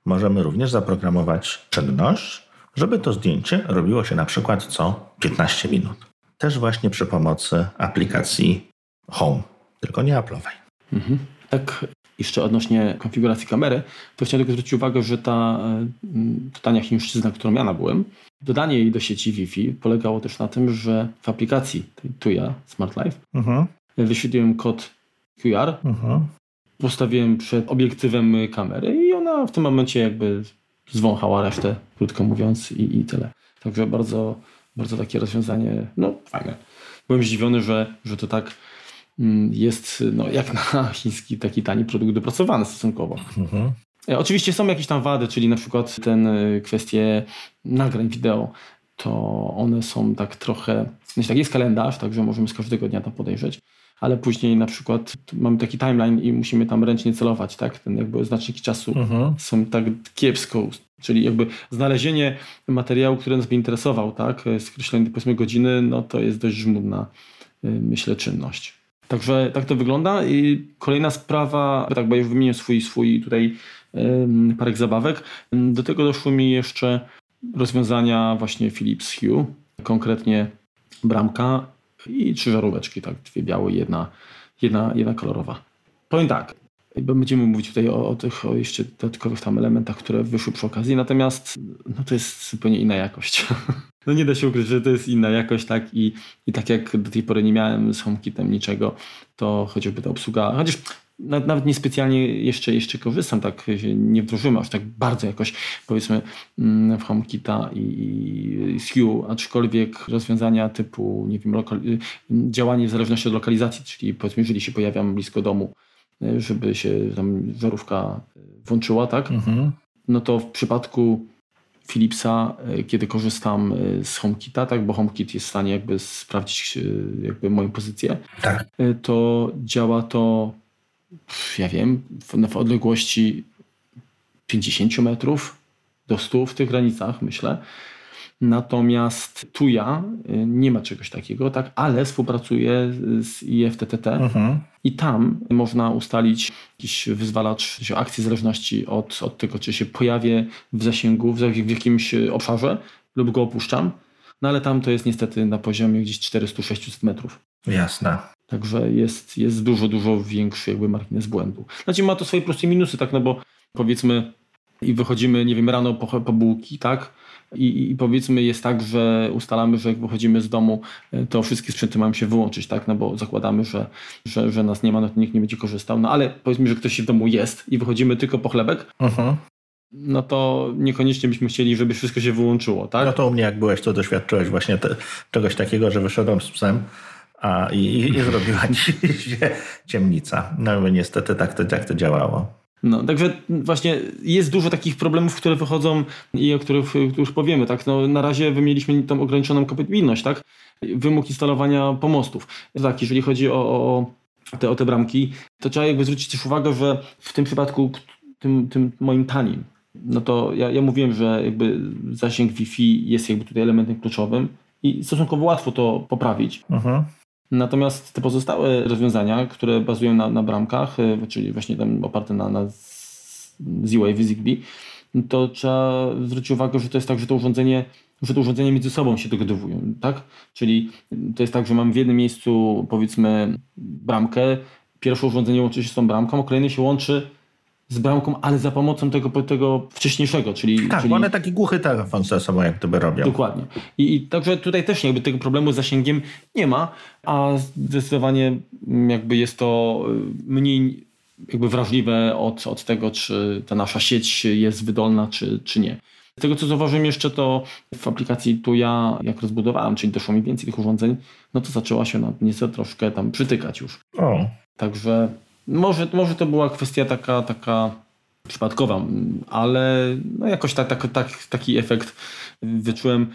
Możemy również zaprogramować czynność, żeby to zdjęcie robiło się na przykład co 15 minut. też właśnie przy pomocy aplikacji Home, tylko nie Apple'owej. Mhm. Tak, jeszcze odnośnie konfiguracji kamery, to chciałem tylko zwrócić uwagę, że ta, ta tania chińszczyzna, którą ja nabyłem, dodanie jej do sieci Wi-Fi polegało też na tym, że w aplikacji tej Tuya Smart Life mhm. wyświetliłem kod QR, mhm. postawiłem przed obiektywem kamery i ona w tym momencie jakby zwąchała resztę, krótko mówiąc, i, i tyle. Także bardzo, bardzo takie rozwiązanie, no fajne. Byłem zdziwiony, że, że to tak jest no, jak na chiński taki tani produkt dopracowany stosunkowo. Mhm. E, oczywiście są jakieś tam wady, czyli na przykład ten e, kwestie nagrań wideo, to one są tak trochę, znaczy tak jest kalendarz, także możemy z każdego dnia tam podejrzeć, ale później na przykład mamy taki timeline i musimy tam ręcznie celować, tak? Ten jakby znaczniki czasu mhm. są tak kiepsko, czyli jakby znalezienie materiału, który nas by interesował, tak? Skreślenie powiedzmy godziny, no to jest dość żmudna, myślę, czynność. Także tak to wygląda. I kolejna sprawa, tak, bo już wymienię swój, swój tutaj um, parek zabawek. Do tego doszły mi jeszcze rozwiązania właśnie Philips Hue, konkretnie bramka i trzy żaróweczki, tak, dwie białe, jedna, jedna, jedna kolorowa. Powiem tak, będziemy mówić tutaj o, o tych o jeszcze dodatkowych tam elementach, które wyszły przy okazji, natomiast no to jest zupełnie inna jakość. No nie da się ukryć, że to jest inna jakość, tak? I, i tak jak do tej pory nie miałem z HomeKitem niczego, to chociażby ta obsługa, chociaż nawet niespecjalnie jeszcze, jeszcze korzystam, tak nie wdrożyłem aż tak bardzo jakoś powiedzmy mm, w HomeKita i, i Hue, aczkolwiek rozwiązania typu nie wiem, lokal, działanie w zależności od lokalizacji, czyli powiedzmy jeżeli się pojawiam blisko domu, żeby się tam żarówka włączyła, tak? Mhm. No to w przypadku Philipsa, kiedy korzystam z HomeKita, tak, bo HomeKit jest w stanie jakby sprawdzić jakby moją pozycję, tak. to działa to ja wiem, w, w odległości 50 metrów do 100 w tych granicach, myślę. Natomiast tu ja y, nie ma czegoś takiego, tak, ale współpracuję z IFTTT mhm. i tam można ustalić jakiś wyzwalacz akcji w zależności od, od tego, czy się pojawię w zasięgu w, w jakimś obszarze lub go opuszczam. No ale tam to jest niestety na poziomie gdzieś 400-600 metrów. Jasne. Także jest, jest dużo, dużo większy jakby margines błędu. Znaczy ma to swoje plusy i minusy, tak, no bo powiedzmy i wychodzimy, nie wiem, rano po, po bułki, tak, i, I, powiedzmy jest tak, że ustalamy, że jak wychodzimy z domu, e, to wszystkie sprzęty mają się wyłączyć, tak? No bo zakładamy, że, że, że nas nie ma, no to nikt nie będzie korzystał. No ale powiedzmy, że ktoś w domu jest i wychodzimy tylko po chlebek, mhm. no to niekoniecznie byśmy chcieli, żeby wszystko się wyłączyło, tak? No to u mnie jak byłeś, to doświadczyłeś właśnie te, czegoś takiego, że wyszedłem z psem a, i, i zrobiła ci się ciemnica. No i niestety tak to, tak to działało. No, także właśnie jest dużo takich problemów, które wychodzą i o których już powiemy. Tak? No, na razie wymieniliśmy tą ograniczoną kompatybilność, tak? wymóg instalowania pomostów. Tak, jeżeli chodzi o, o, te, o te bramki, to trzeba jakby zwrócić też uwagę, że w tym przypadku, tym, tym moim tanim, no to ja, ja mówiłem, że jakby zasięg Wi-Fi jest jakby tutaj elementem kluczowym i stosunkowo łatwo to poprawić. Mhm. Natomiast te pozostałe rozwiązania, które bazują na, na bramkach, y, czyli właśnie tam oparte na, na Z-Wave, Zigbee, to trzeba zwrócić uwagę, że to jest tak, że to urządzenie, że to urządzenia między sobą się dogadują, tak? Czyli to jest tak, że mam w jednym miejscu powiedzmy bramkę, pierwsze urządzenie łączy się z tą bramką, a kolejne się łączy z bramką, ale za pomocą tego, tego wcześniejszego, czyli... Tak, czyli... one taki głuchy telefon ze sobą jak gdyby robią. Dokładnie. I, I także tutaj też jakby tego problemu z zasięgiem nie ma, a zdecydowanie jakby jest to y, mniej jakby wrażliwe od, od tego, czy ta nasza sieć jest wydolna, czy, czy nie. Z tego co zauważyłem jeszcze, to w aplikacji tu ja, jak rozbudowałem, czyli doszło mi więcej tych urządzeń, no to zaczęła się na nieco troszkę tam przytykać już. O. Także może, może to była kwestia taka, taka przypadkowa, ale no jakoś tak, tak, tak, taki efekt wyczułem.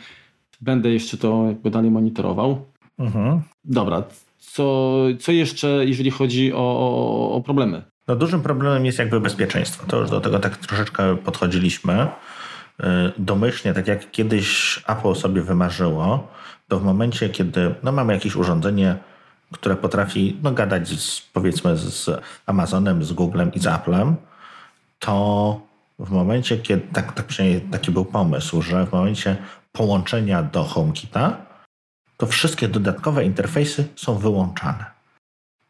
Będę jeszcze to jakby dalej monitorował. Mhm. Dobra, co, co jeszcze, jeżeli chodzi o, o, o problemy? No dużym problemem jest jakby bezpieczeństwo. To już do tego tak troszeczkę podchodziliśmy. Y, domyślnie, tak jak kiedyś Apple sobie wymarzyło, to w momencie, kiedy no, mamy jakieś urządzenie, które potrafi no, gadać z, powiedzmy z Amazonem, z Googlem i z Applem, to w momencie, kiedy, tak, tak przynajmniej taki był pomysł, że w momencie połączenia do HomeKita, to wszystkie dodatkowe interfejsy są wyłączane.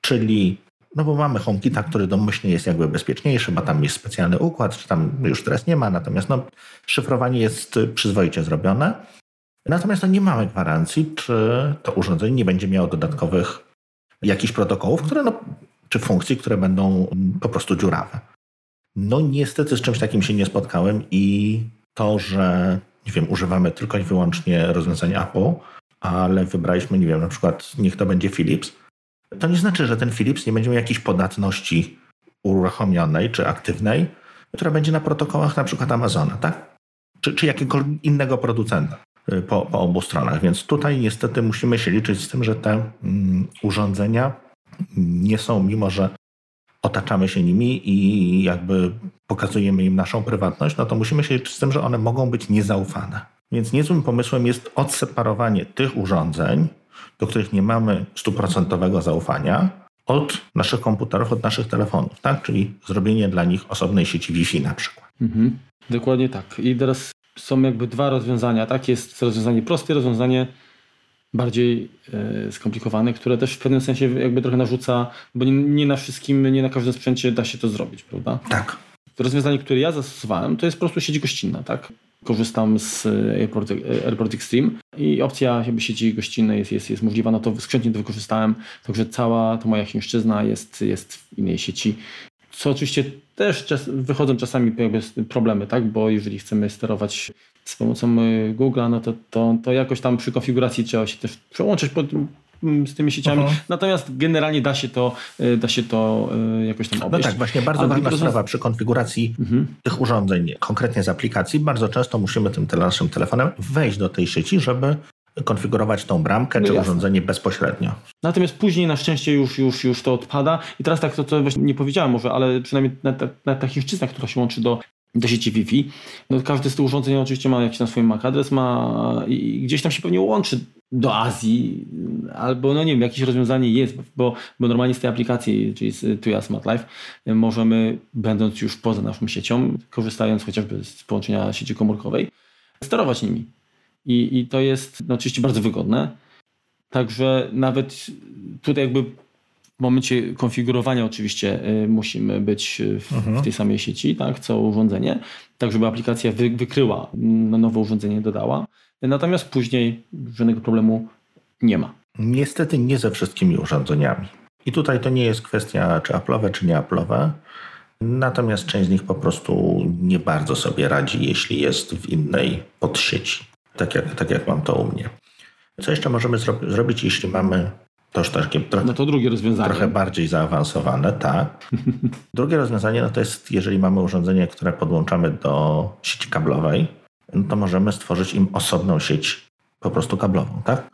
Czyli, no bo mamy HomeKita, który domyślnie jest jakby bezpieczniejszy, bo tam jest specjalny układ, czy tam już teraz nie ma, natomiast no, szyfrowanie jest przyzwoicie zrobione. Natomiast no, nie mamy gwarancji, czy to urządzenie nie będzie miało dodatkowych jakichś protokołów, które no, czy funkcji, które będą po prostu dziurawe. No niestety z czymś takim się nie spotkałem i to, że nie wiem, używamy tylko i wyłącznie rozwiązań Apple, ale wybraliśmy, nie wiem, na przykład niech to będzie Philips, to nie znaczy, że ten Philips nie będzie miał jakiejś podatności uruchomionej czy aktywnej, która będzie na protokołach na przykład Amazona, tak? Czy, czy jakiegokolwiek innego producenta po, po obu stronach. Więc tutaj niestety musimy się liczyć z tym, że te mm, urządzenia nie są, mimo że otaczamy się nimi i jakby pokazujemy im naszą prywatność, no to musimy się liczyć z tym, że one mogą być niezaufane. Więc niezłym pomysłem jest odseparowanie tych urządzeń, do których nie mamy stuprocentowego zaufania, od naszych komputerów, od naszych telefonów, tak? Czyli zrobienie dla nich osobnej sieci Wi-Fi na przykład. Mhm, dokładnie tak. I teraz są jakby dwa rozwiązania, tak? Jest rozwiązanie proste, rozwiązanie bardziej e, skomplikowane, które też w pewnym sensie jakby trochę narzuca, bo nie, nie, na wszystkim, nie na każdym sprzęcie da się to zrobić, prawda? Tak. Rozwiązanie, które ja zastosowałem, to jest po prostu sieć gościnna, tak? Korzystam z Airport, Airport Extreme i opcja jakby sieci gościnnej jest, jest, jest możliwa, no to skrzętnie to wykorzystałem, także cała ta moja chińszczyzna jest, jest w innej sieci. Co oczywiście też czas, wychodzą czasami problemy, tak? bo jeżeli chcemy sterować z pomocą y, Google'a, no to, to, to jakoś tam przy konfiguracji trzeba się też przełączyć pod, mm, z tymi sieciami. -huh. Natomiast generalnie da się to, y, da się to y, jakoś tam obejść. No tak, właśnie bardzo ważna sprawa przy konfiguracji mhm. tych urządzeń, konkretnie z aplikacji. Bardzo często musimy tym naszym telefonem wejść do tej sieci, żeby konfigurować tą bramkę no czy jasne. urządzenie bezpośrednio. Natomiast później na szczęście już, już, już to odpada i teraz tak to, to właśnie nie powiedziałem może, ale przynajmniej na, na, na takich szczytach, która się łączy do do sieci Wi-Fi. No, każdy z tych urządzeń oczywiście ma jakiś na swoim MAC adres, ma i gdzieś tam się pewnie łączy do Azji, albo no nie wiem, jakieś rozwiązanie jest, bo, bo normalnie z tej aplikacji, czyli z Tuya Smart Life, możemy, będąc już poza naszą siecią, korzystając chociażby z połączenia sieci komórkowej, sterować nimi. I, i to jest no, oczywiście bardzo wygodne. Także nawet tutaj jakby w momencie konfigurowania oczywiście y, musimy być w, mhm. w, tej samej sieci, tak, co urządzenie, tak żeby aplikacja wy, wykryła, na nowe urządzenie dodała. Natomiast później żadnego problemu nie ma. Niestety nie ze wszystkimi urządzeniami. I tutaj to nie jest kwestia czy Apple'owe, czy nie Apple'owe. Natomiast część z nich po prostu nie bardzo sobie radzi, jeśli jest w innej podsieci. Tak jak, tak jak mam to u mnie. Co jeszcze możemy zro zrobić, jeśli mamy to już takie trochę, no to drugie rozwiązanie. Trochę bardziej zaawansowane, tak. drugie rozwiązanie no to jest, jeżeli mamy urządzenie, które podłączamy do sieci kablowej, no to możemy stworzyć im osobną sieć po prostu kablową, tak?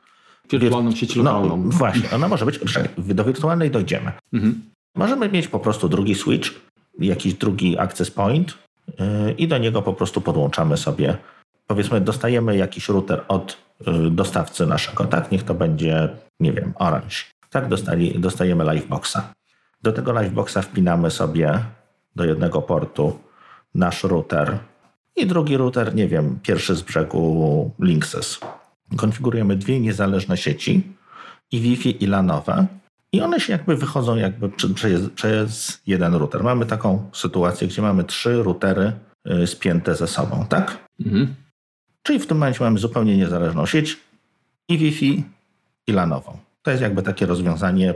Wirtualną sieć lokalną. No, właśnie, ona może być, do wirtualnej dojdziemy. Mhm. Możemy mieć po prostu drugi switch, jakiś drugi access point yy, i do niego po prostu podłączamy sobie, powiedzmy dostajemy jakiś router od yy, dostawcy naszego, tak? Niech to będzie nie wiem, Orange. Tak dostali, dostajemy Liveboxa. Do tego Liveboxa wpinamy sobie do jednego portu nasz router i drugi router, nie wiem, pierwszy z brzegu Linksys. Konfigurujemy dwie niezależne sieci i Wi-Fi i LANowe i one się jakby wychodzą jakby przez, przez jeden router. Mamy taką sytuację, gdzie mamy trzy routery y, spięte ze sobą, tak? Mhm. Czyli w tym momencie mamy zupełnie niezależną sieć i Wi-Fi i lanową. To jest jakby takie rozwiązanie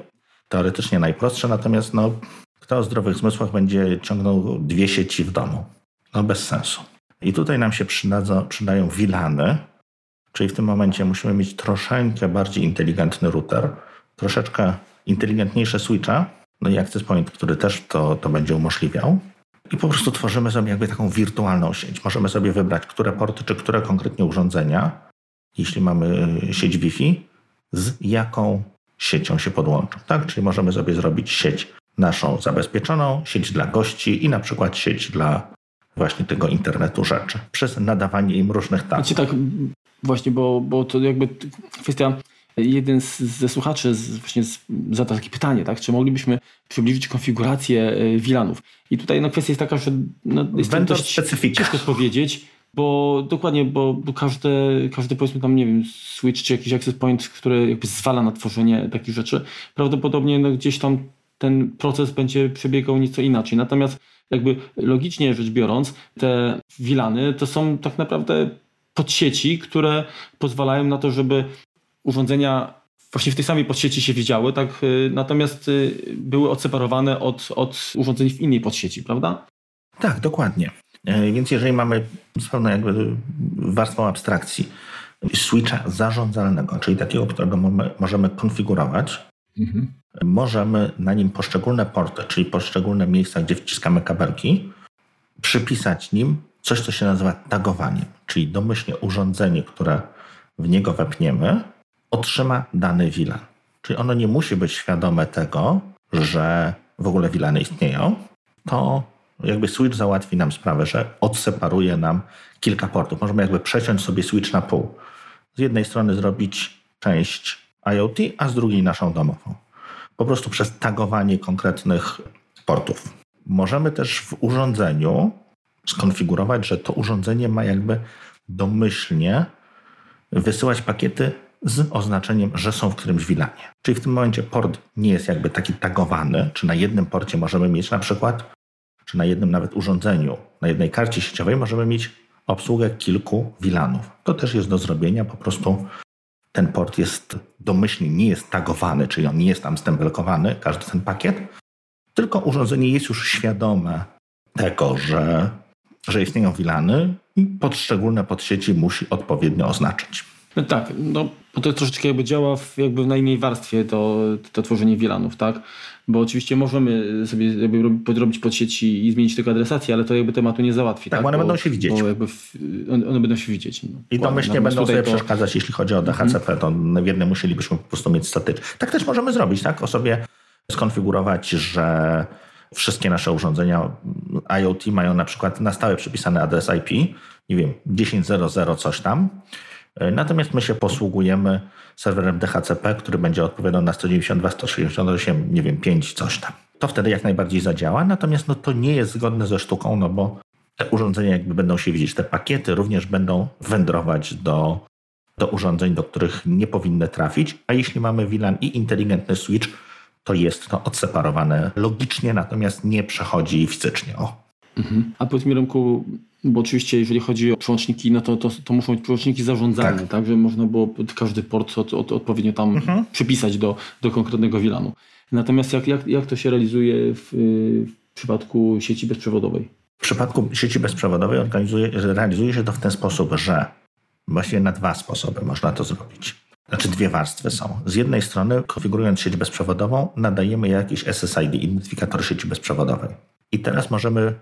teoretycznie najprostsze, natomiast no, kto o zdrowych zmysłach będzie ciągnął dwie sieci w domu? No bez sensu. I tutaj nam się przydadzą, przydają WLANy, czyli w tym momencie musimy mieć troszeczkę bardziej inteligentny router, troszeczkę inteligentniejsze switcha, no i access point, który też to, to będzie umożliwiał. I po prostu tworzymy sobie jakby taką wirtualną sieć. Możemy sobie wybrać, które porty czy które konkretnie urządzenia, jeśli mamy sieć Wi-Fi, z jaką siecią się podłączą. Tak? Czyli możemy sobie zrobić sieć naszą zabezpieczoną, sieć dla gości i na przykład sieć dla właśnie tego internetu rzeczy przez nadawanie im różnych. Znaczy tak, właśnie, bo, bo to jakby kwestia jeden z, ze słuchaczy z, właśnie z, zadał takie pytanie, tak? czy moglibyśmy przybliżyć konfigurację VLANów. I tutaj no, kwestia jest taka, że no, jest dość specyfika. ciężko powiedzieć, Bo dokładnie, bo, bo każde, każdy powiedzmy tam, nie wiem, switch czy jakiś access point, który jakby zwala na tworzenie takich rzeczy, prawdopodobnie no, gdzieś tam ten proces będzie przebiegał nieco inaczej. Natomiast jakby logicznie rzecz biorąc, te wilany to są tak naprawdę podsieci, które pozwalają na to, żeby urządzenia właśnie w tej samej podsieci się widziały, tak? Y, natomiast y, były odseparowane od, od urządzeń w innej podsieci, prawda? Tak, dokładnie. E, więc jeżeli mamy pełną jakby warstwą abstrakcji switcha zarządzalnego, czyli takiego, którego możemy konfigurować, mhm. możemy na nim poszczególne porty, czyli poszczególne miejsca, gdzie wciskamy kabelki, przypisać nim coś, co się nazywa tagowaniem, czyli domyślnie urządzenie, które w niego wepniemy, otrzyma dany VLAN. Czyli ono nie musi być świadome tego, że w ogóle VLANy istnieją. To jakby switch załatwi nam sprawę, że odseparuje nam kilka portów. Możemy jakby przeciąć sobie switch na pół. Z jednej strony zrobić część IoT, a z drugiej naszą domową. Po prostu przez tagowanie konkretnych portów. Możemy też w urządzeniu skonfigurować, że to urządzenie ma jakby domyślnie wysyłać pakiety z oznaczeniem, że są w którymś wilanie. Czyli w tym momencie port nie jest jakby taki tagowany, czy na jednym porcie możemy mieć na przykład, czy na jednym nawet urządzeniu, na jednej karcie sieciowej możemy mieć obsługę kilku wilanów. To też jest do zrobienia, po prostu ten port jest domyślnie nie jest tagowany, czyli on nie jest tam stempelkowany, każdy ten pakiet, tylko urządzenie jest już świadome tego, że, że istnieją wilany i poszczególne podsieci musi odpowiednio oznaczyć. No tak, no bo to troszeczkę jakby działa w, jakby na innej warstwie to, to tworzenie VLANów, tak? Bo oczywiście możemy sobie jakby podrobić pod sieci i zmienić tylko adresację, ale to jakby tematu nie załatwi. Tak, tak? one bo, będą się widzieć. W, one będą się widzieć. No. I domyślnie będą sobie to... przeszkadzać, jeśli chodzi o DHCP, mhm. to w jednym musielibyśmy po prostu mieć statyczny. Tak też możemy zrobić, tak? O sobie skonfigurować, że wszystkie nasze urządzenia IoT mają na przykład na stałe przypisany adres IP, nie wiem, 10.00 coś tam, natomiast my się posługujemy serwerem DHCP, który będzie odpowiadał na 192, 168, nie wiem, 5, coś tam. To wtedy jak najbardziej zadziała, natomiast no, to nie jest zgodne ze sztuką, no bo te urządzenia jakby będą się widzieć, te pakiety również będą wędrować do, do urządzeń, do których nie powinny trafić, a jeśli mamy VLAN i inteligentny switch, to jest to odseparowane logicznie, natomiast nie przechodzi fizycznie. O. Mhm. A powiedz mi, bo oczywiście jeżeli chodzi o przełączniki, no to, to, to muszą być przełączniki zarządzalne, tak. tak, żeby można było każdy port od, od, odpowiednio tam mhm. przypisać do, do konkretnego VLANu. Natomiast jak, jak, jak to się realizuje w, w przypadku sieci bezprzewodowej? W przypadku sieci bezprzewodowej organizuje, realizuje się to w ten sposób, że właściwie na dwa sposoby można to zrobić. Znaczy dwie warstwy są. Z jednej strony, konfigurując sieć bezprzewodową, nadajemy jakiś SSID, identyfikator sieci bezprzewodowej. I teraz możemy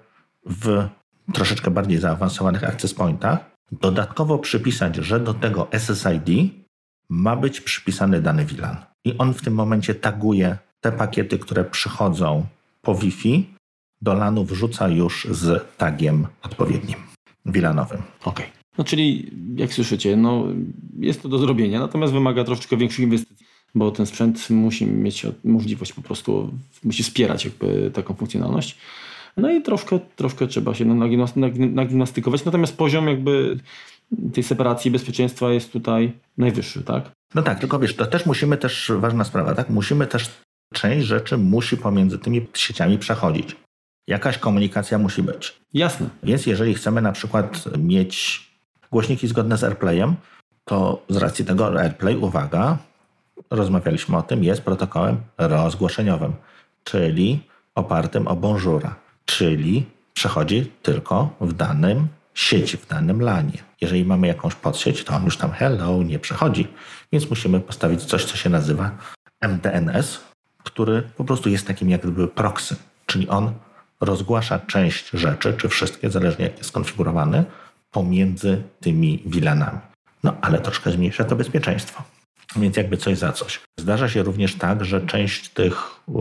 w troszeczkę bardziej zaawansowanych access pointach, dodatkowo przypisać, że do tego SSID ma być przypisany dany VLAN. I on w tym momencie taguje te pakiety, które przychodzą po Wi-Fi, do LANu wrzuca już z tagiem odpowiednim, VLANowym. Okej. Okay. No czyli, jak słyszycie, no, jest to do zrobienia, natomiast wymaga troszeczkę większych inwestycji, bo ten sprzęt musi mieć możliwość po prostu, musi wspierać jakby taką funkcjonalność. No i troszkę, troszkę trzeba się nagimnastykować, natomiast poziom jakby tej separacji bezpieczeństwa jest tutaj najwyższy, tak? No tak, tylko wiesz, to też musimy też, ważna sprawa, tak? Musimy też, część rzeczy musi pomiędzy tymi sieciami przechodzić. Jakaś komunikacja musi być. Jasne. Więc jeżeli chcemy na przykład mieć głośniki zgodne z AirPlayem, to z racji tego AirPlay, uwaga, rozmawialiśmy o tym, jest protokołem rozgłoszeniowym, czyli opartym o Bonjoura czyli przechodzi tylko w danym sieci, w danym lanie. Jeżeli mamy jakąś podsieć, to on już tam hello nie przechodzi, więc musimy postawić coś, co się nazywa MDNS, który po prostu jest takim jak gdyby proxy, czyli on rozgłasza część rzeczy, czy wszystkie, zależnie jak jest skonfigurowany, pomiędzy tymi wilanami. No ale troszkę zmniejsza to bezpieczeństwo. Więc jakby coś za coś. Zdarza się również tak, że część tych y,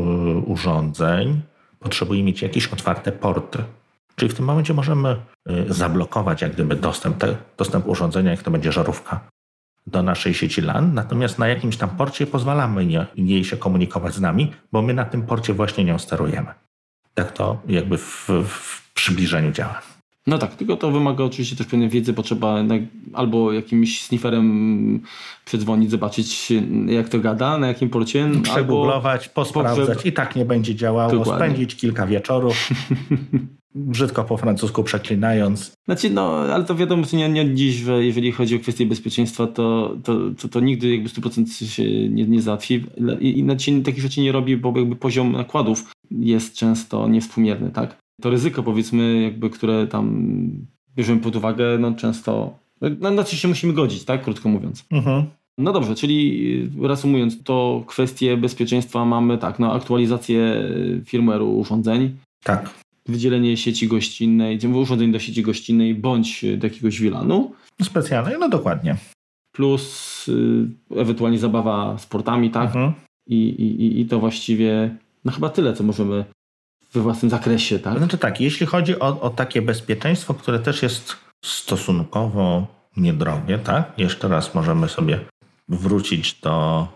urządzeń potrzebuje mieć jakieś otwarte porty. Czyli w tym momencie możemy y, zablokować jak gdyby dostęp, te, dostęp urządzenia, jak to będzie żarówka, do naszej sieci LAN, natomiast na jakimś tam porcie pozwalamy nie, jej się komunikować z nami, bo my na tym porcie właśnie nią sterujemy. Tak to jakby w, w przybliżeniu działa. No tak, tylko to wymaga oczywiście też pewnej wiedzy, bo trzeba albo jakimś snifferem przedzwonić, zobaczyć jak to gada, na jakim porcie. Przegooglować, posprawdzać i tak nie będzie działało, Dokładnie. spędzić kilka wieczorów. brzydko po francusku przeklinając. Znaczy, no, ale to wiadomo, nie, nie dziś, że jeżeli chodzi o kwestie bezpieczeństwa, to, to, to, to nigdy jakby 100% się nie, nie załatwi i, i znaczy, takich rzeczy nie robi, bo jakby poziom nakładów jest często niewspółmierny, tak? To ryzyko powiedzmy, jakby, które tam bierzemy pod uwagę, no często, no, na co się musimy godzić, tak? Krótko mówiąc. Mhm. No dobrze, czyli reasumując, to kwestie bezpieczeństwa mamy tak, no aktualizację firmware'u urządzeń. Tak wydzielenie sieci gościnnej, urządzeń do sieci gościnnej bądź do jakiegoś wilanu. Specjalnej, no dokładnie. Plus y, ewentualnie zabawa sportami, tak? Mhm. I, i, I to właściwie, no chyba tyle, co możemy we własnym zakresie, tak? Znaczy tak, jeśli chodzi o, o takie bezpieczeństwo, które też jest stosunkowo niedrogie, tak? Jeszcze raz możemy sobie wrócić do,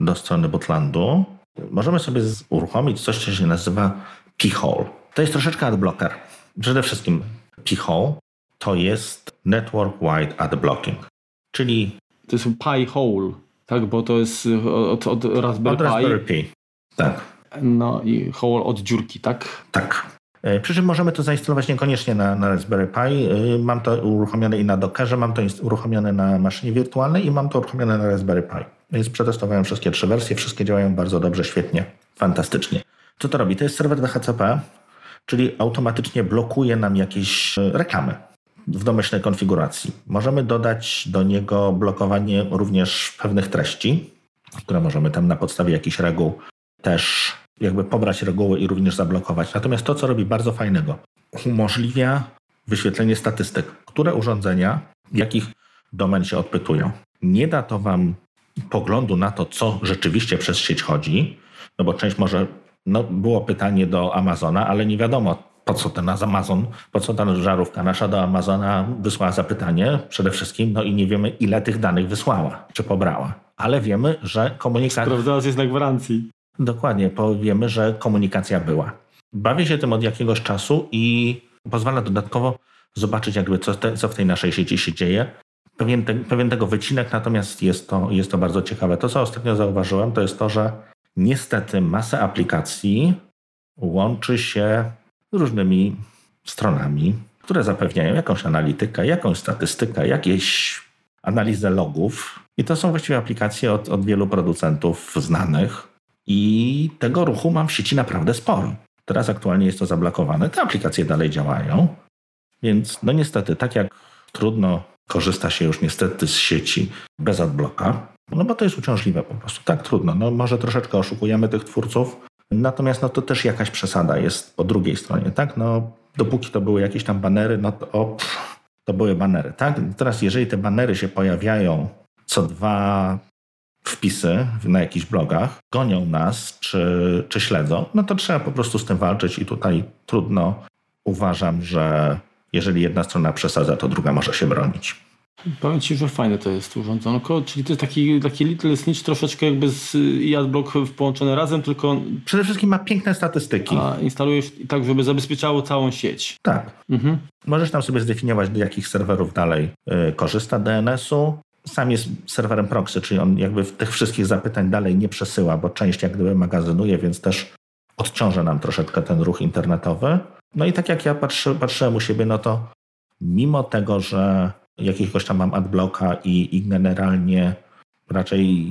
do strony Botlandu. Możemy sobie uruchomić coś, co się nazywa P-Hole. To jest troszeczkę adblocker. Przede wszystkim P-Hole to jest Network Wide Ad Blocking, czyli... To jest Pi Hole, tak? Bo to jest od, od Raspberry Pi. Od Raspberry Pi, tak. No i Hole od dziurki, tak? Tak. E, przy czym możemy to zainstalować niekoniecznie na, na Raspberry Pi. E, mam to uruchomione i na Dockerze, mam to uruchomione na maszynie wirtualnej i mam to uruchomione na Raspberry Pi. Więc przetestowałem wszystkie trzy wersje, wszystkie działają bardzo dobrze, świetnie, fantastycznie. Co to robi? To jest serwer DHCP, czyli automatycznie blokuje nam jakieś e, reklamy w domyślnej konfiguracji. Możemy dodać do niego blokowanie również pewnych treści, które możemy tam na podstawie jakichś reguł też jakby pobrać reguły i również zablokować. Natomiast to, co robi bardzo fajnego, umożliwia wyświetlenie statystyk, które urządzenia, jakich domen się odpytują. Nie da to Wam poglądu na to, co rzeczywiście przez sieć chodzi, no bo część może no, było pytanie do Amazona, ale nie wiadomo, po co ten Amazon, po co ta żarówka nasza do Amazona wysłała zapytanie przede wszystkim, no i nie wiemy, ile tych danych wysłała, czy pobrała. Ale wiemy, że komunikacja... Sprawdzała jest na gwarancji. Dokładnie, wiemy, że komunikacja była. Bawię się tym od jakiegoś czasu i pozwala dodatkowo zobaczyć, jakby co, te, co w tej naszej sieci się dzieje. Pewien, te, pewien tego wycinek, natomiast jest to, jest to bardzo ciekawe. To, co ostatnio zauważyłem, to jest to, że Niestety masę aplikacji łączy się różnymi stronami, które zapewniają jakąś analitykę, jakąś statystykę, jakieś analizę logów. I to są właściwie aplikacje od, od wielu producentów znanych. I tego ruchu mam w sieci naprawdę sporo. Teraz aktualnie jest to zablokowane. Te aplikacje dalej działają. Więc no niestety, tak jak trudno korzysta się już niestety z sieci bez adblocka, no bo to jest uciążliwe po prostu. Tak, trudno. No może troszeczkę oszukujemy tych twórców, natomiast no to też jakaś przesada jest po drugiej stronie, tak? No dopóki to były jakieś tam banery, no to, o, to były banery, tak? Teraz jeżeli te banery się pojawiają co dwa wpisy na jakichś blogach, gonią nas czy, czy śledzą, no to trzeba po prostu z tym walczyć i tutaj trudno uważam, że jeżeli jedna strona przesadza, to druga może się bronić. Powiem Ci, że fajne to jest urządzonko, czyli to jest taki, taki Little Snitch troszeczkę jakby z AdBlock połączone razem, tylko... Przede wszystkim ma piękne statystyki. A instalujesz tak, żeby zabezpieczało całą sieć. Tak. Mhm. Możesz tam sobie zdefiniować, do jakich serwerów dalej y, korzysta DNS-u. Sam jest serwerem proxy, czyli on jakby tych wszystkich zapytań dalej nie przesyła, bo część jak gdyby magazynuje, więc też odciąża nam troszeczkę ten ruch internetowy. No i tak jak ja patrzy, patrzyłem u siebie, no to mimo tego, że jakiegoś tam mam adblocka i, i generalnie raczej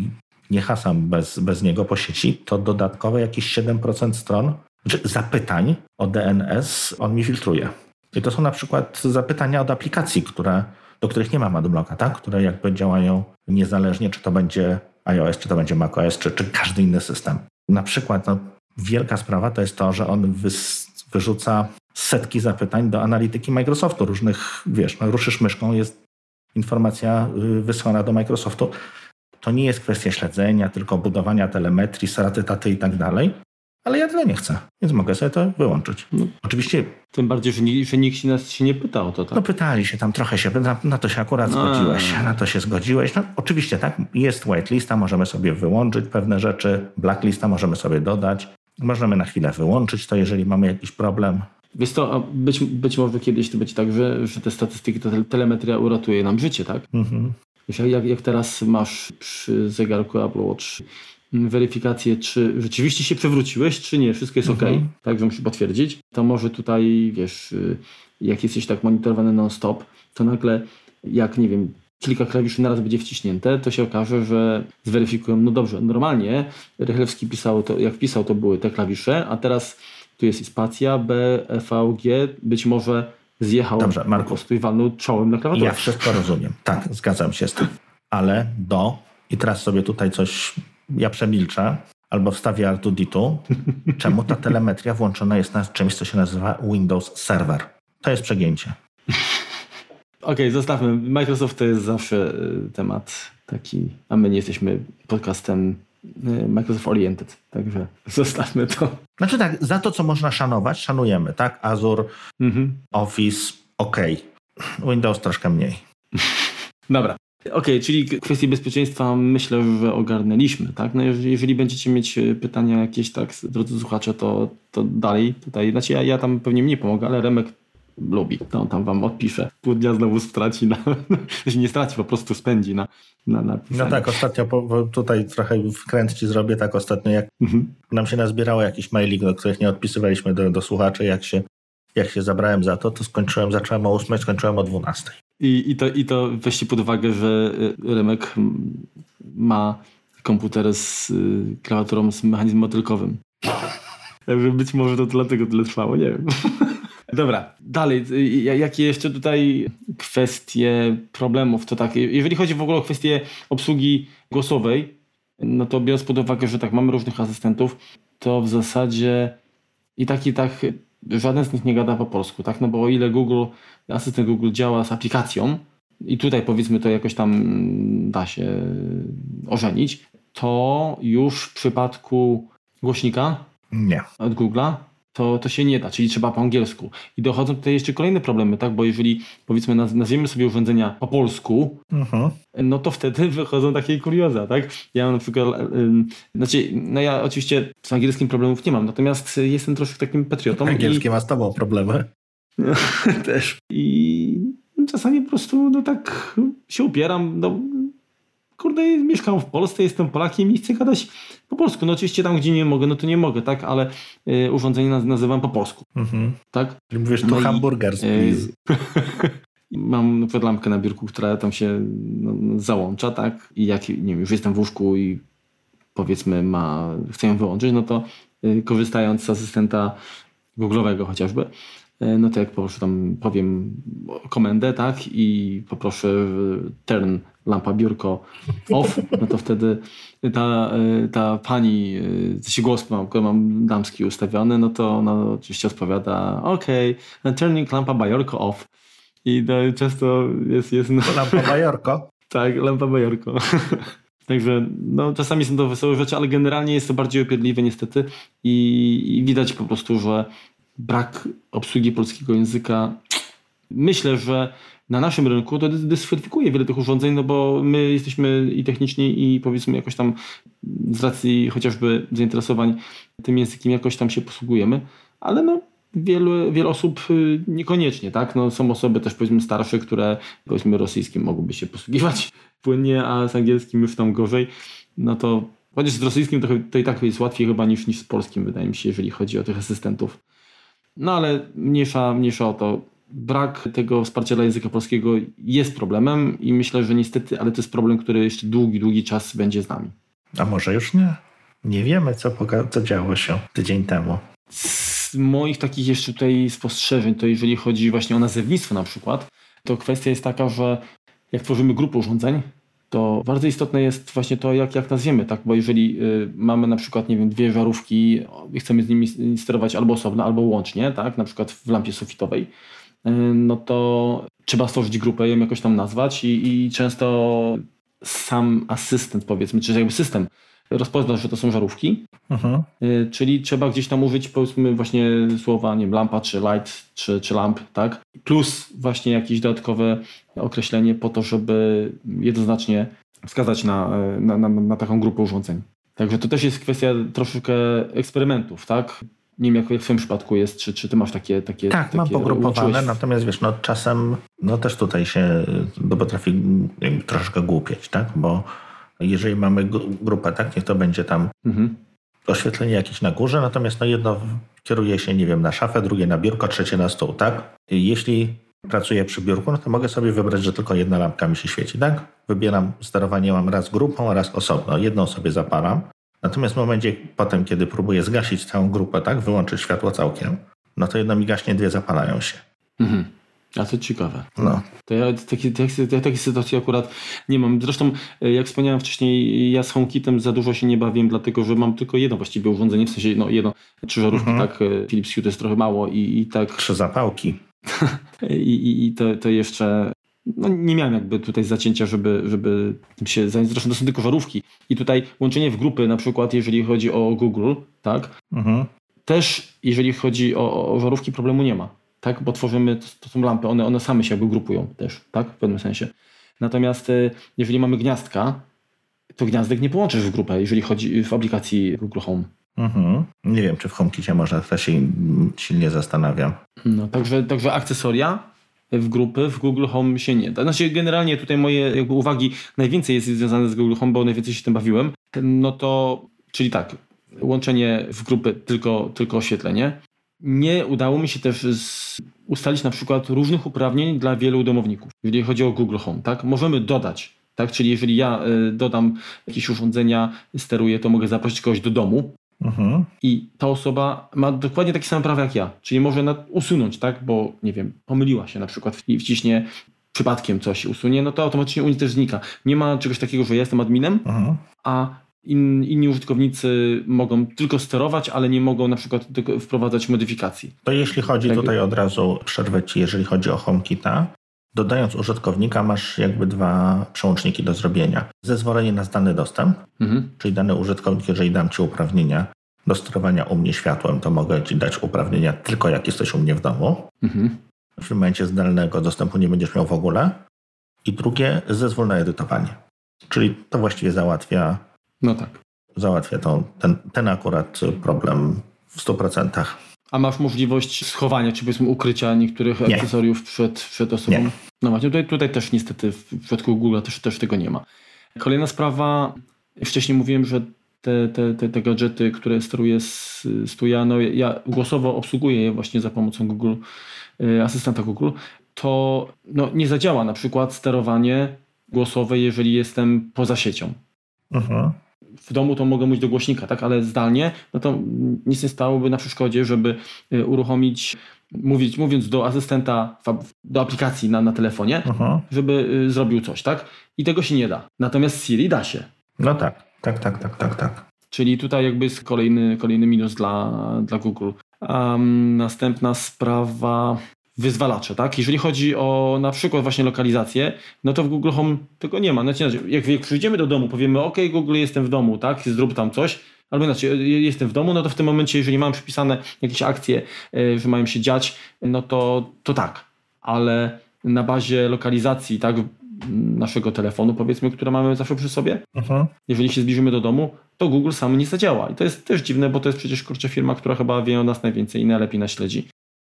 nie hasam bez, bez niego po sieci, to dodatkowe jakieś 7% stron, czy zapytań o DNS on mi filtruje. I to są na przykład zapytania od aplikacji, które, do których nie mam adblocka, tak? które jakby działają niezależnie, czy to będzie iOS, czy to będzie macOS, czy, czy każdy inny system. Na przykład no, wielka sprawa to jest to, że on wyrzuca setki zapytań do analityki Microsoftu, różnych, wiesz, no, ruszysz myszką, jest informacja y, wysłana do Microsoftu. To nie jest kwestia śledzenia, tylko budowania telemetrii, saraty, taty i tak dalej. Ale ja tego nie chcę, więc mogę sobie to wyłączyć. No, oczywiście. Tym bardziej, że, że nikt się nas się nie pytał o to. Tak? No pytali się tam trochę się, na, na to się akurat no. zgodziłeś, na to się zgodziłeś. No oczywiście tak, jest whitelista, możemy sobie wyłączyć pewne rzeczy, blacklista możemy sobie dodać. Możemy na chwilę wyłączyć to, jeżeli mamy jakiś problem. Wiesz to, być, być może kiedyś to będzie tak, że, że te statystyki, ta telemetria uratuje nam życie, tak? Mhm. Jak, jak teraz masz przy zegarku Apple Watch weryfikację, czy rzeczywiście się przewróciłeś, czy nie, wszystko jest mhm. ok, tak, że musisz potwierdzić, to może tutaj, wiesz, y, jak jesteś tak monitorowany non-stop, to nagle jak, nie wiem, kilka klawiszy naraz będzie wciśnięte, to się okaże, że zweryfikują, no dobrze, normalnie Rychlewski pisał to, jak pisał, to były te klawisze, a teraz tu jest i spacja, B, e, V, G, być może zjechał Dobrze, Marku. po prostu i walnął czołem na klawiaturę. Ja wszystko rozumiem, tak, zgadzam się z tym, ale do, i teraz sobie tutaj coś, ja przemilczę, albo wstawię Artuditu, czemu ta telemetria włączona jest na czymś, co się nazywa Windows Server. To jest przegięcie. Okej, okay, zostawmy. Microsoft to jest zawsze y, temat taki, a my nie jesteśmy podcastem y, Microsoft Oriented, także zostawmy to. Znaczy tak, za to, co można szanować, szanujemy, tak? Azure, mhm. Office, ok. Windows troszkę mniej. Dobra. Okej, okay, czyli kwestie bezpieczeństwa myślę, że ogarnęliśmy, tak? No jeżeli, jeżeli będziecie mieć y, pytania jakieś, tak, drodzy słuchacze, to, to dalej tutaj, znaczy ja, ja tam pewnie mniej pomogę, ale Remek lubi, to on tam wam odpisze. Pół dnia znowu straci, na, nie straci, po prostu spędzi na, na, na No tak, ostatnio po, tutaj trochę wkręt ci zrobię, tak ostatnio jak mhm. nam się nazbierało jakiś maili, do których nie odpisywaliśmy do, do słuchaczy, jak się, jak się zabrałem za to, to skończyłem, zacząłem o 8, skończyłem o 12. I, i, to, I to weźcie pod uwagę, że y, Remek ma komputer z y, klawiaturą z mechanizmem motylkowym. Także być może to dlatego tyle trwało, nie wiem. Dobra, dalej, jakie jeszcze tutaj kwestie problemów, to tak, jeżeli chodzi w ogóle o kwestię obsługi głosowej, no to biorąc pod uwagę, że tak, mamy różnych asystentów, to w zasadzie i tak i tak żaden z nich nie gada po polsku, tak, no bo o ile Google, asystent Google działa z aplikacją i tutaj powiedzmy to jakoś tam da się ożenić, to już w przypadku głośnika nie. od Google'a to, to się nie da, czyli trzeba po angielsku. I dochodzą tutaj jeszcze kolejne problemy, tak? Bo jeżeli powiedzmy nazwiemy sobie urządzenia po polsku, uh-huh. no to wtedy wychodzą takie kurioza, tak? Ja mam na przykład, yy, znaczy, no ja oczywiście z angielskim problemów nie mam, natomiast jestem troszkę takim patriotą. Angielski i... ma z tobą problemy. Też. I czasami po prostu no tak się upieram, no kurde, mieszkam w Polsce, jestem Polakiem i chcę gadać po polsku. No oczywiście tam, gdzie nie mogę, no to nie mogę, tak, ale y, urządzenie nazywam po polsku. Mhm. Tak? Mówisz tu no hamburgers, please. mam lampkę na biurku, która tam się no, załącza, tak, i jak, nie wiem, już jestem w łóżku i powiedzmy ma, chcę ją wyłączyć, no to y, korzystając z asystenta Google'owego chociażby, y, no to jak po prostu tam powiem komendę, tak, i poproszę turn lampa biurko off, no to wtedy ta, ta pani, się głos mam, mam damski ustawiony, no to ona oczywiście odpowiada ok, turning lampa bajorko off. I często jest... jest no, lampa bajorko? tak, lampa bajorko. Także no, czasami są to wesołe rzeczy, ale generalnie jest to bardziej opiedliwe niestety i, i widać po prostu, że brak obsługi polskiego języka myślę, że na naszym rynku, to dyskwalifikuje wiele tych urządzeń, no bo my jesteśmy i techniczni i powiedzmy jakoś tam z racji chociażby zainteresowań tym językiem jakoś tam się posługujemy, ale no wielu, wiele osób y, niekoniecznie, tak? No, są osoby też powiedzmy starsze, które powiedzmy rosyjskim mogłyby się posługiwać płynnie, a z angielskim już tam gorzej, no to chociaż z rosyjskim to, to i tak jest łatwiej chyba niż, niż z polskim, wydaje mi się, jeżeli chodzi o tych asystentów. No ale mniejsza, mniejsza o to brak tego wsparcia dla języka polskiego jest problemem i myślę, że niestety, ale to jest problem, który jeszcze długi, długi czas będzie z nami. A może już nie? Nie wiemy, co, co działo się tydzień temu. Z moich takich jeszcze tutaj spostrzeżeń, to jeżeli chodzi właśnie o nazewnictwo na przykład, to kwestia jest taka, że jak tworzymy grupę urządzeń, to bardzo istotne jest właśnie to, jak, jak nazwiemy, tak? Bo jeżeli y, mamy na przykład, nie wiem, dwie żarówki i chcemy z nimi sterować albo osobno, albo łącznie, tak? Na przykład w lampie sufitowej, Y, no to trzeba stworzyć grupę, ją jakoś tam nazwać i, i często sam asystent powiedzmy, czy jakby system rozpozna, że to są żarówki, uh-huh. czyli trzeba gdzieś tam użyć powiedzmy właśnie słowa, nie wiem, lampa, czy light, czy, czy lamp, tak? Plus właśnie jakieś dodatkowe określenie po to, żeby jednoznacznie wskazać na, na, na, na taką grupę urządzeń. Także to też jest kwestia troszeczkę eksperymentów, tak? Nie wiem, jak, jak w twoim przypadku jest, czy, czy ty masz takie takie Tak, takie mam pogrupowane, łączyłeś- natomiast wiesz, no czasem no też tutaj się no, potrafi jakby troszkę głupieć, tak? Bo jeżeli mamy gru- grupę, tak, niech to będzie tam Mhm. oświetlenie jakieś na górze, natomiast no jedno kieruje się, nie wiem, na szafę, drugie na biurko, trzecie na stół, tak? Jeśli pracuję przy biurku, no to mogę sobie wybrać, że tylko jedna lampka mi się świeci, tak? Wybieram sterowanie, mam raz grupą, raz osobno. Jedną sobie zapalam. Natomiast w momencie potem, kiedy próbuję zgasić całą grupę, tak? Wyłączyć światło całkiem, no to jedno mi gaśnie, dwie zapalają się. Mhm. A to ciekawe. No. To ja takie, takie, ja takiej sytuacji akurat nie mam. Zresztą, e, jak wspomniałem wcześniej, ja z HomeKitem za dużo się nie bawię, dlatego że mam tylko jedno właściwie urządzenie, w sensie no, jedno, trzy żarówki, Mhm. tak, e, Philips Hue to jest trochę mało i, i tak Trzy zapałki. i, i, i to, to jeszcze no, nie miałem jakby tutaj zacięcia, żeby, żeby tym się zająć. Zresztą to są tylko żarówki. I tutaj łączenie w grupy, na przykład jeżeli chodzi o Google, tak, Mhm. też jeżeli chodzi o, o żarówki, problemu nie ma, tak? Bo tworzymy, to, to są lampy, one, one same się jakby grupują też, tak? W pewnym sensie. Natomiast e, jeżeli mamy gniazdka, to gniazdek nie połączysz w grupę, jeżeli chodzi w aplikacji Google Home. Mhm. Nie wiem, czy w HomeKicie można, to się silnie zastanawiam. No, także, także akcesoria w grupy w Google Home się nie da. Znaczy generalnie tutaj moje jakby uwagi najwięcej jest związane z Google Home, bo najwięcej się tym bawiłem. No to, czyli tak, łączenie w grupy tylko, tylko oświetlenie. Nie udało mi się też ustalić na przykład różnych uprawnień dla wielu domowników, jeżeli chodzi o Google Home. Tak? Możemy dodać, tak? czyli jeżeli ja y, dodam jakieś urządzenia, steruję, to mogę zaprosić kogoś do domu, Mhm. i ta osoba ma dokładnie takie same prawa jak ja, czyli może usunąć, tak, bo nie wiem, pomyliła się na przykład i wciśnie przypadkiem coś usunie, no to automatycznie u niej też znika. Nie ma czegoś takiego, że ja jestem adminem, Mhm. a in, inni użytkownicy mogą tylko sterować, ale nie mogą na przykład wprowadzać modyfikacji. To jeśli chodzi Tak. tutaj od razu, przerwę Ci, jeżeli chodzi o HomeKita, dodając użytkownika masz jakby dwa przełączniki do zrobienia. Zezwolenie na zdalny dostęp, Mhm. czyli dany użytkownik, jeżeli dam Ci uprawnienia do sterowania u mnie światłem, to mogę Ci dać uprawnienia tylko jak jesteś u mnie w domu. Mhm. W momencie zdalnego dostępu nie będziesz miał w ogóle. I drugie, zezwól na edytowanie. Czyli to właściwie załatwia, No tak. załatwia to, ten, ten akurat problem w 100%. A masz możliwość schowania, czy powiedzmy ukrycia niektórych Nie. akcesoriów przed, przed osobą? Nie. No właśnie, tutaj, tutaj też niestety w przypadku Google też, też tego nie ma. Kolejna sprawa, wcześniej mówiłem, że te, te, te, te gadżety, które z Tuya, no ja głosowo obsługuję je właśnie za pomocą Google, y, asystenta Google, to no, nie zadziała na przykład sterowanie głosowe, jeżeli jestem poza siecią Mhm. W domu to mogę mówić do głośnika, tak, ale zdalnie, no to nic nie stałoby na przeszkodzie, żeby y, uruchomić, mówić, mówiąc do asystenta, do aplikacji na, na telefonie, Mhm. żeby y, zrobił coś, tak? I tego się nie da. Natomiast Siri da się. No tak, tak, tak, tak, tak, tak. Czyli tutaj jakby jest kolejny, kolejny minus dla, dla Google. Um, następna sprawa, wyzwalacze, tak? Jeżeli chodzi o na przykład właśnie lokalizację, no to w Google Home tego nie ma. Znaczy, inaczej, jak, jak przyjdziemy do domu, powiemy, ok, Google, jestem w domu, tak? Zrób tam coś, albo inaczej, jestem w domu, no to w tym momencie, jeżeli mam przypisane jakieś akcje, y, że mają się dziać, no to, to tak. Ale na bazie lokalizacji, tak? Naszego telefonu, powiedzmy, które mamy zawsze przy sobie, Mhm. jeżeli się zbliżymy do domu, to Google sam nie zadziała. I to jest też dziwne, bo to jest przecież kurczę firma, która chyba wie o nas najwięcej i najlepiej nas śledzi,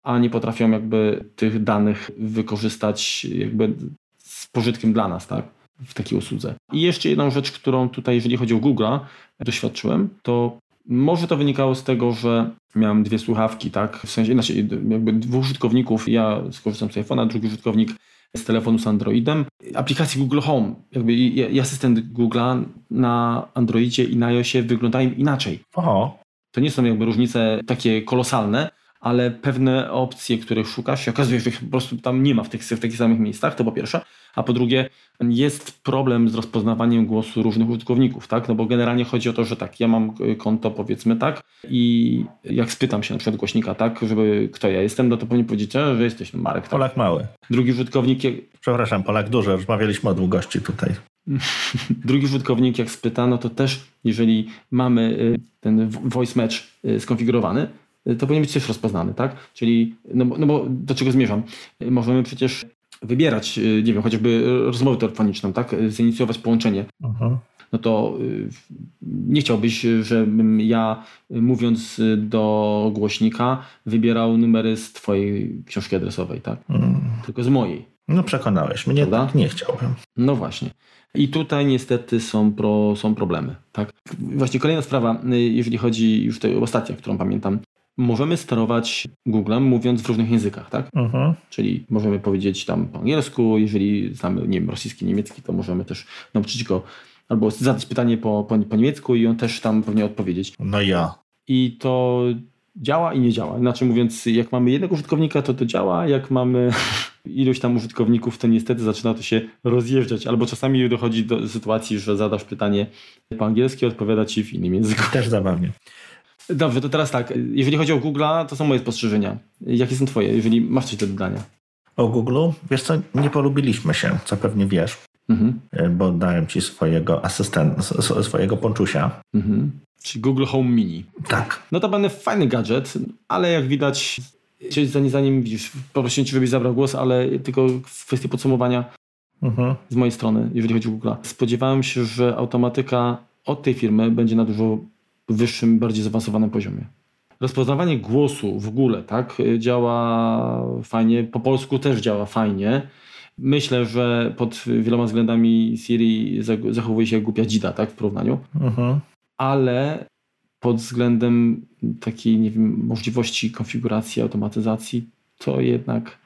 a nie potrafią jakby tych danych wykorzystać jakby z pożytkiem dla nas, tak? W takiej usłudze. I jeszcze jedną rzecz, którą tutaj, jeżeli chodzi o Google'a, doświadczyłem, to może to wynikało z tego, że miałem dwie słuchawki, tak? W sensie, znaczy jakby dwóch użytkowników, ja skorzystam z iPhone'a, drugi użytkownik z telefonu z Androidem. Aplikacji Google Home, jakby i, i asystent Google'a na Androidzie i na iOSie wyglądają inaczej. O, To nie są jakby różnice takie kolosalne, ale pewne opcje, których szukasz, się okazuje, że ich po prostu tam nie ma w tych, w takich samych miejscach, to po pierwsze. A po drugie, jest problem z rozpoznawaniem głosu różnych użytkowników, tak? No bo generalnie chodzi o to, że tak, ja mam konto powiedzmy tak i jak spytam się na przykład głośnika, tak, żeby kto ja jestem, no to powinien powiedzieć, e, że jesteś Marek, tak? Polak mały. Drugi użytkownik, jak- Przepraszam, Polak duży, rozmawialiśmy o długości tutaj. Drugi użytkownik jak spyta, no to też jeżeli mamy y, ten voice match y, skonfigurowany, to powinien być też rozpoznany, tak? Czyli, no, no bo do czego zmierzam? Y, Możemy przecież wybierać, y, nie wiem, chociażby rozmowę telefoniczną, tak? Zainicjować połączenie. Mhm. No to y, nie chciałbyś, żebym ja, y, mówiąc do głośnika, wybierał numery z twojej książki adresowej, tak? Mm. Tylko z mojej. No przekonałeś mnie, Prawda? tak nie chciałbym. No właśnie. I tutaj niestety są, pro, są problemy. Tak? Właśnie kolejna sprawa, y, jeżeli chodzi już tej ostatnia, którą pamiętam. Możemy sterować Googlem mówiąc w różnych językach, tak? Mhm. Czyli możemy powiedzieć tam po angielsku, jeżeli znamy, nie wiem, rosyjski, niemiecki, to możemy też nauczyć go albo zadać pytanie po, po, po niemiecku i on też tam pewnie odpowiedzieć. No ja. I to działa i nie działa. Inaczej mówiąc, jak mamy jednego użytkownika, to to działa, jak mamy ilość tam użytkowników, to niestety zaczyna to się rozjeżdżać. Albo czasami dochodzi do sytuacji, że zadasz pytanie po angielsku, odpowiada ci w innym języku. Też zabawnie. Dobrze, to teraz tak. Jeżeli chodzi o Google'a, to są moje spostrzeżenia. Jakie są twoje, jeżeli masz coś do dodania? O Google, wiesz co, nie polubiliśmy się, co pewnie wiesz, Mhm. bo dałem ci swojego asystenta, swojego ponczusia. Mhm. Czyli Google Home Mini. Tak. Notabene fajny gadżet, ale jak widać, zanim, zanim widzisz, poprosiłem cię, żebyś zabrał głos, ale tylko w kwestii podsumowania Mhm. z mojej strony, jeżeli chodzi o Google. Spodziewałem się, że automatyka od tej firmy będzie na dużo wyższym, bardziej zaawansowanym poziomie. Rozpoznawanie głosu w ogóle, tak, działa fajnie, po polsku też działa fajnie. Myślę, że pod wieloma względami Siri zachowuje się jak głupia dzida, tak, w porównaniu Mhm. ale pod względem takiej, nie wiem, możliwości konfiguracji, automatyzacji, to jednak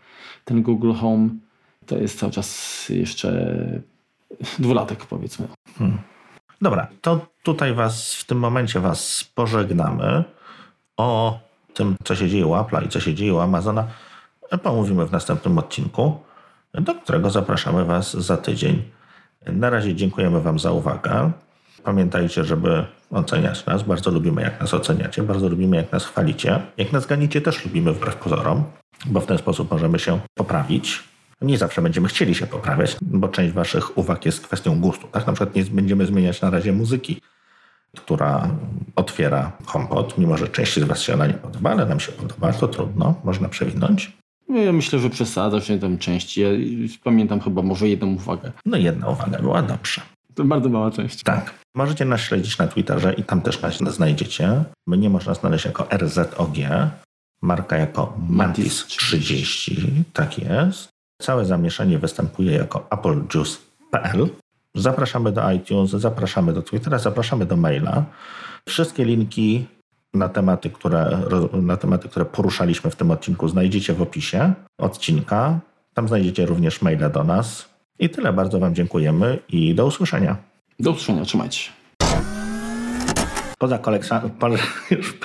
ten Google Home to jest cały czas jeszcze dwulatek, powiedzmy. Dobra, to tutaj was w tym momencie was pożegnamy. O tym, co się dzieje u Apple'a i co się dzieje u Amazona, pomówimy w następnym odcinku, do którego zapraszamy was za tydzień. Na razie dziękujemy wam za uwagę. Pamiętajcie, żeby oceniać nas. Bardzo lubimy, jak nas oceniacie. Bardzo lubimy, jak nas chwalicie. Jak nas ganicie, też lubimy wbrew pozorom, bo w ten sposób możemy się poprawić. Nie zawsze będziemy chcieli się poprawiać, bo część waszych uwag jest kwestią gustu. Tak? Na przykład nie będziemy zmieniać na razie muzyki, która otwiera HomePod, mimo że części z was się ona nie podoba, ale nam się podoba, to trudno, można przewinąć. No, Ja myślę, że przesadzasz tam części. Ja pamiętam chyba może jedną uwagę. No jedna uwaga była dobrze. To bardzo mała część. Tak. Możecie nas śledzić na Twitterze i tam też nas znajdziecie. Mnie można znaleźć jako RZOG, marka jako Mantis30, tak jest. Całe zamieszanie występuje jako applejuice.pl. Zapraszamy do iTunes, zapraszamy do Twittera, zapraszamy do maila. Wszystkie linki na tematy, które, na tematy, które poruszaliśmy w tym odcinku znajdziecie w opisie odcinka. Tam znajdziecie również maile do nas. I tyle. Bardzo Wam dziękujemy i do usłyszenia. Do usłyszenia, trzymajcie się. Poza kolekcją. Już,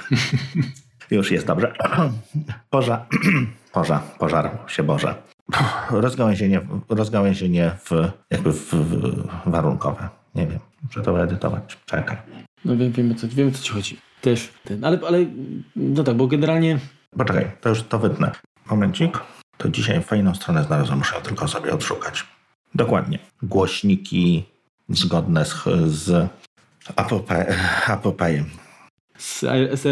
już jest dobrze. Poża, poża, pożar się Boże. Rozgałęzienie, rozgałęzienie w, jakby w, w warunkowe. Nie wiem, muszę to edytować. Czekaj. No wiem, wiemy, co, wiemy, co ci chodzi. Też ten, ale, ale no tak, bo generalnie Poczekaj, to już to wytnę. Momencik. To dzisiaj fajną stronę znalazłem, muszę tylko sobie odszukać. Dokładnie. Głośniki zgodne z, z Payem. z, z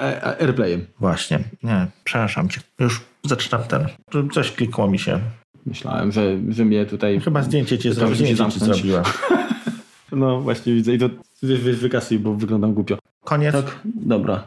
e, AirPlayem Właśnie. Nie, przepraszam cię. Już zaczynam ten. Coś klikło mi się. myślałem, że, że mnie tutaj... Chyba zdjęcie ci, To zro... musi się zdjęcie ci zrobiłem. No właśnie widzę i to wy, wy, wykasuj, bo wyglądam głupio. Koniec. Tak, dobra.